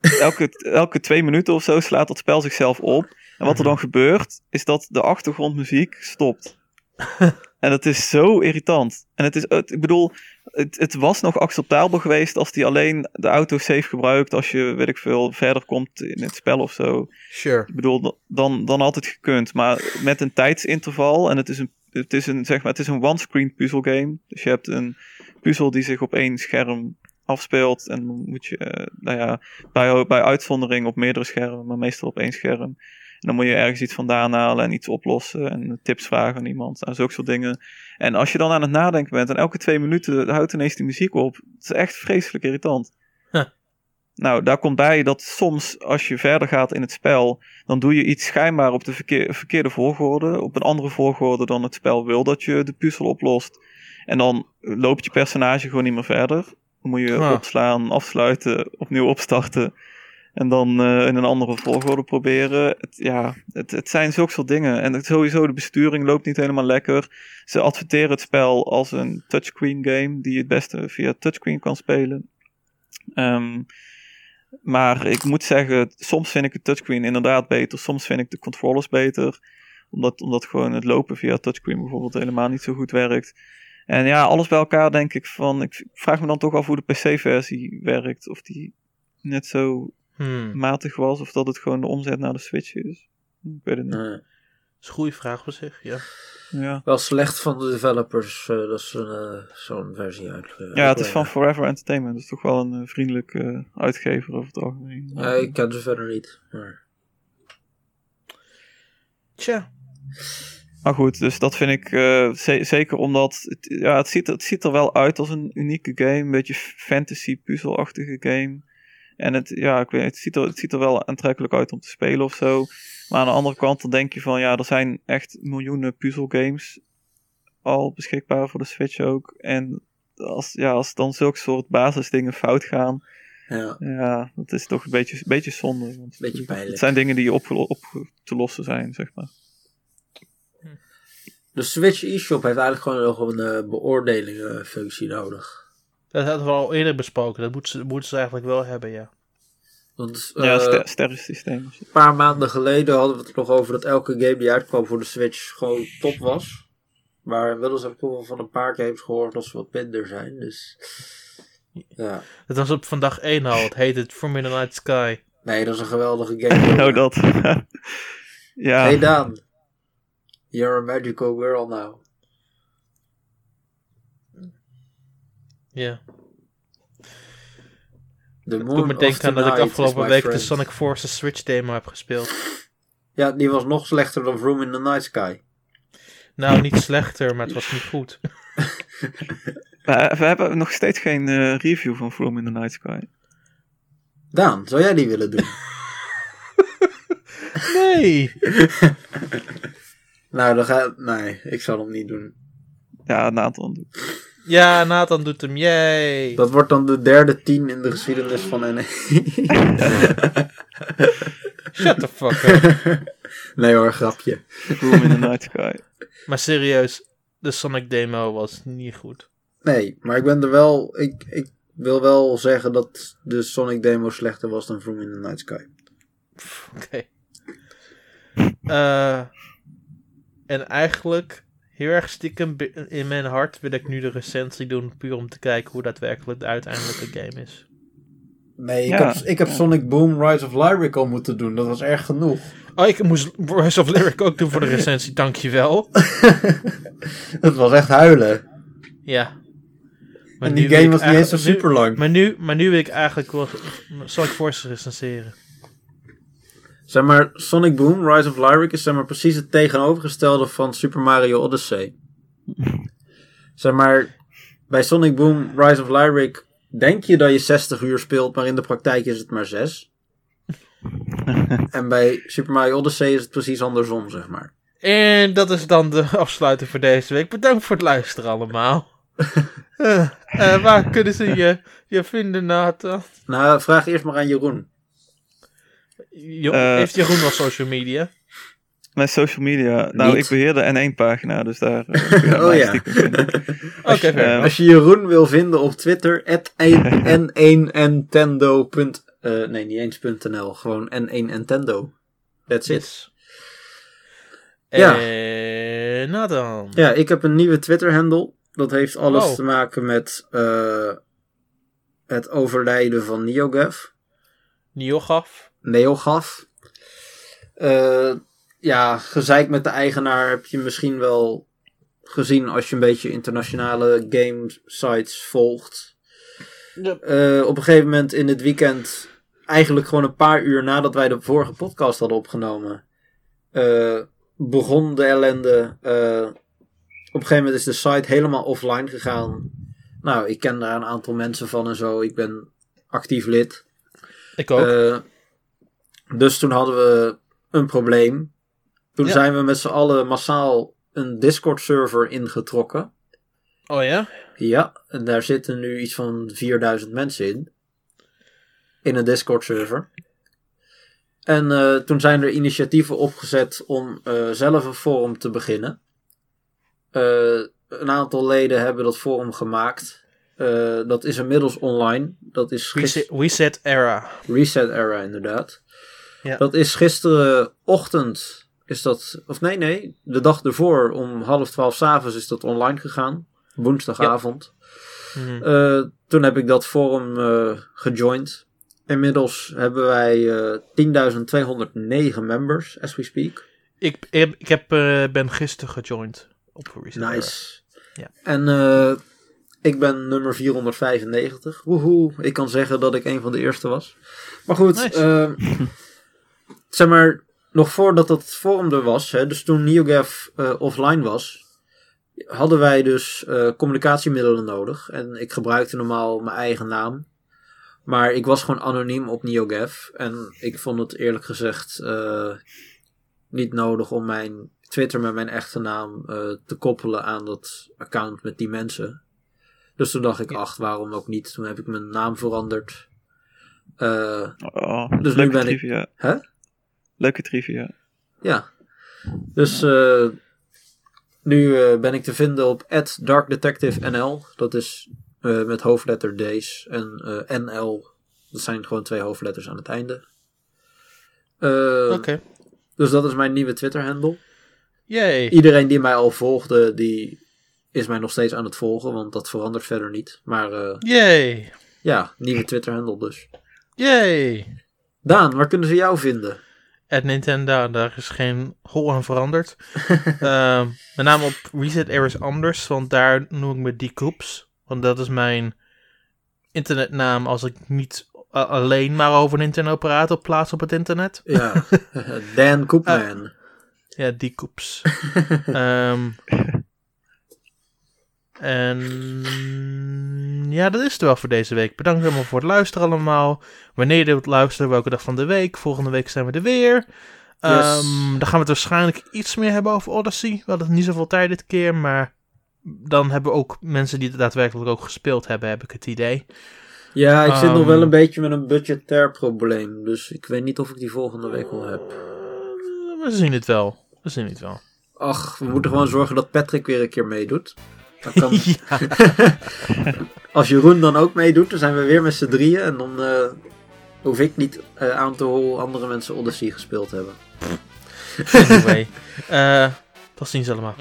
[laughs] elke, elke twee minuten of zo slaat dat spel zichzelf op. En wat er dan gebeurt, is dat de achtergrondmuziek stopt. [laughs] en dat is zo irritant. En het is, het, ik bedoel, het, het was nog acceptabel geweest als die alleen de autosave gebruikt als je, weet ik veel, verder komt in het spel of zo. Sure. Ik bedoel, dan, dan had het gekund. Maar met een tijdsinterval, en het is een, het is een, zeg maar, het is een one-screen puzzelgame. Dus je hebt een puzzel die zich op één scherm afspeelt. En dan moet je, eh, nou ja, bij, bij uitzondering op meerdere schermen, maar meestal op één scherm. En dan moet je ergens iets vandaan halen en iets oplossen en tips vragen aan iemand. En zulke soort dingen. En als je dan aan het nadenken bent en elke twee minuten houdt ineens die muziek op. Het is echt vreselijk irritant. Huh. Nou, daar komt bij dat soms als je verder gaat in het spel, dan doe je iets schijnbaar op de verkeer- verkeerde volgorde. Op een andere volgorde dan het spel wil dat je de puzzel oplost. En dan loopt je personage gewoon niet meer verder. Dan moet je Huh. opslaan, afsluiten, opnieuw opstarten. En dan eh, in een andere volgorde proberen. Het, ja, het, het zijn zulke soort dingen. En sowieso, de besturing loopt niet helemaal lekker. Ze adverteren het spel als een touchscreen game. Die je het beste via touchscreen kan spelen. Ehm, maar ik moet zeggen, soms vind ik het touchscreen inderdaad beter. Soms vind ik de controllers beter. Omdat, omdat gewoon het lopen via touchscreen bijvoorbeeld helemaal niet zo goed werkt. En ja, alles bij elkaar denk ik van... Ik vraag me dan toch af hoe de PC-versie werkt. Of die net zo Hmm. matig was. Of dat het gewoon de omzet naar de Switch is. Ik weet het niet. Nee. Dat is een goede vraag op zich, ja. Ja, Wel slecht van de developers eh, dat ze eh, zo'n versie uit. eh, ja het is van. Forever Entertainment. Dat is toch wel een vriendelijke uitgever over het algemeen. Ja, ik ken ze verder niet. Maar... Tja. Maar goed, dus dat vind ik eh, ze- zeker omdat het, ja, het, ziet, er- het ziet er wel uit als een unieke game. Een beetje fantasy puzzelachtige game. En het, ja, ik weet, het, ziet er, het ziet er wel aantrekkelijk uit om te spelen of zo. Maar aan de andere kant dan denk je van ja, er zijn echt miljoenen puzzelgames al beschikbaar voor de Switch ook. En als, ja, als dan zulke soort basisdingen fout gaan, Ja, ja, dat is toch een beetje, een beetje zonde. Want beetje pijnlijk. het zijn dingen die op, op te lossen zijn, zeg maar. De Switch eShop heeft eigenlijk gewoon nog een eh, beoordelingenfunctie nodig. Dat hadden we al eerder besproken. Dat moeten ze, moeten ze eigenlijk wel hebben, ja. Want ja, sterrensysteem. een paar maanden geleden hadden we het er nog over dat elke game die uitkwam voor de Switch gewoon top was. Maar inmiddels heb ik toch wel van een paar games gehoord dat ze wat minder zijn. Dus ja. Dat was op vandaag 1 al. Het heet het From in the Night Sky. Nee, dat is een geweldige game. [laughs] Nou, dat. [laughs] ja, Hey Daan. You're a magical girl now. Ja. Moon moet me denken aan dat ik afgelopen week de. Sonic Forces Switch demo heb gespeeld. Ja, die was nog slechter dan Room in the Night Sky. Nou, niet slechter, maar het was niet goed. [laughs] we, we hebben nog steeds geen eh, review van From in the Night Sky. Daan, zou jij die willen doen? [laughs] Nee! [laughs] nou, dan ga Nee, ik zal hem niet doen. Ja, Nathan. doet. Ja, Nathan doet hem, yay! Dat wordt dan de derde tien in de geschiedenis van NE. [laughs] Shut the fuck up. [laughs] nee hoor, grapje. From in the Night Sky. Maar serieus, de Sonic demo was niet goed. Nee, maar ik ben er wel. Ik, ik wil wel zeggen dat de Sonic demo slechter was dan Vroom in the Night Sky. Oké. [laughs] Eh, en eigenlijk, heel erg stiekem in mijn hart wil ik nu de recensie doen, puur om te kijken hoe daadwerkelijk de uiteindelijke game is. Nee, ik, Ja. heb, ik heb Sonic Boom Rise of Lyric al moeten doen. Dat was erg genoeg. Oh, ik moest Voice of Lyric ook doen voor de recensie, [laughs] dankjewel. Het was echt huilen. Ja. Maar en die game was niet eens zo super lang. Maar nu, maar nu wil ik eigenlijk wel Sonic Forces recenseren. Zeg maar, Sonic Boom Rise of Lyric is zeg maar precies het tegenovergestelde van Super Mario Odyssey. [laughs] zeg maar, bij Sonic Boom Rise of Lyric denk je dat je 60 uur speelt, maar in de praktijk is het maar 6. [laughs] en bij Super Mario Odyssey is het precies andersom, zeg maar. En dat is dan de afsluiting voor deze week. Bedankt voor het luisteren allemaal. [laughs] Eh, eh, waar kunnen ze je, je vinden, Nathan? Nou, vraag eerst maar aan Jeroen. Jo- Eh. heeft Jeroen wel social media? Mijn social media. Nou, Niet. ik beheer de N1-pagina, dus daar eh, [laughs] Oh ja. [laughs] Oké, eh, Als je Jeroen wil vinden op Twitter, n1nintendo. eh, nee, niet eens .nl, gewoon n1nintendo. That's it. Yes. Ja. En Nathan. Ja, ik heb een nieuwe Twitter-handle. Dat heeft alles Oh. te maken met eh, het overlijden van NeoGaf. Niogaf. Neogaf. Eh, ja, gezeik met de eigenaar heb je misschien wel gezien als je een beetje internationale game sites volgt. Eh, op een gegeven moment in het weekend, eigenlijk gewoon een paar uur nadat wij de vorige podcast hadden opgenomen, eh, begon de ellende. Eh, op een gegeven moment is de site helemaal offline gegaan. Nou, ik ken daar een aantal mensen van en zo. Ik ben actief lid. Ik ook. Dus toen hadden we een probleem. Toen Ja. zijn we met z'n allen massaal een Discord-server ingetrokken. oh ja? Ja, en daar zitten nu iets van 4000 mensen in. In een Discord-server. En eh, toen zijn er initiatieven opgezet om eh, zelf een forum te beginnen. Eh, een aantal leden hebben dat forum gemaakt. Dat is inmiddels online. Dat is Reset, reset era. Reset Era, inderdaad. Ja. Dat is gisterenochtend, is dat, of nee, nee, de dag ervoor om half twaalf s'avonds is dat online gegaan. Woensdagavond. Mhm. Eh, toen heb ik dat forum eh gejoind. Inmiddels hebben wij eh 10.209 members, as we speak. Ik, ik, heb, eh, ben gisteren gejoind op Reset. Nice. Ja. En eh, ik ben nummer 495. Woehoe, ik kan zeggen dat ik een van de eerste was. Maar goed, Nice. eh, [laughs] zeg maar, nog voordat dat forum er was, hè, dus toen NeoGaf eh, offline was, hadden wij dus eh, communicatiemiddelen nodig. En ik gebruikte normaal mijn eigen naam. Maar ik was gewoon anoniem op NeoGaf. En ik vond het eerlijk gezegd eh, niet nodig om mijn Twitter met mijn echte naam te koppelen aan dat account met die mensen. Dus toen dacht ik, ach, waarom ook niet? Toen heb ik mijn naam veranderd. Oh, Dus nu ben ik-. Hè? Leuke trivia. ja. Dus eh, nu eh, ben ik te vinden op @darkdetectivenl. Dat is eh, met hoofdletter D's en eh, NL. Dat zijn gewoon twee hoofdletters aan het einde. Eh, Oké. Dus dat is mijn nieuwe Twitter-handle. Yay. Iedereen die mij al volgde, die is mij nog steeds aan het volgen, want dat verandert verder niet. Maar eh, Yay. ja, nieuwe Twitter-handle dus. Yay. Daan, waar kunnen ze jou vinden? At Nintendo, daar is geen hol aan veranderd. [laughs] Ehm met name op Reset Era is anders, want daar noem ik me Decoops. Want dat is mijn internetnaam als ik niet alleen maar over een internetapparaat op plaats op het internet. Ja, [laughs] Dan Koopman. Ja, Decoops. Ehm [laughs] en ja, dat is het wel voor deze week. Bedankt allemaal voor het luisteren allemaal. Wanneer je dit luistert, welke dag van de week. Volgende week zijn we er weer. Ehm, dan gaan we het waarschijnlijk iets meer hebben over Odyssey. We hadden niet zoveel tijd dit keer, maar dan hebben we ook mensen die het daadwerkelijk ook gespeeld hebben, heb ik het idee. Ja, ik zit nog Ehm. wel een beetje met een budgetair probleem. Dus ik weet niet of ik die volgende week wel heb. Eh, we zien het wel. We zien het wel. Ach, we moeten gewoon zorgen dat Patrick weer een keer meedoet. Dan kan, [laughs] ja, [laughs] als Jeroen dan ook meedoet, dan zijn we weer met z'n drieën. En dan eh, hoef ik niet eh, aan te horen hoe andere mensen Odyssey gespeeld hebben. anyway. Eh tot ziens allemaal.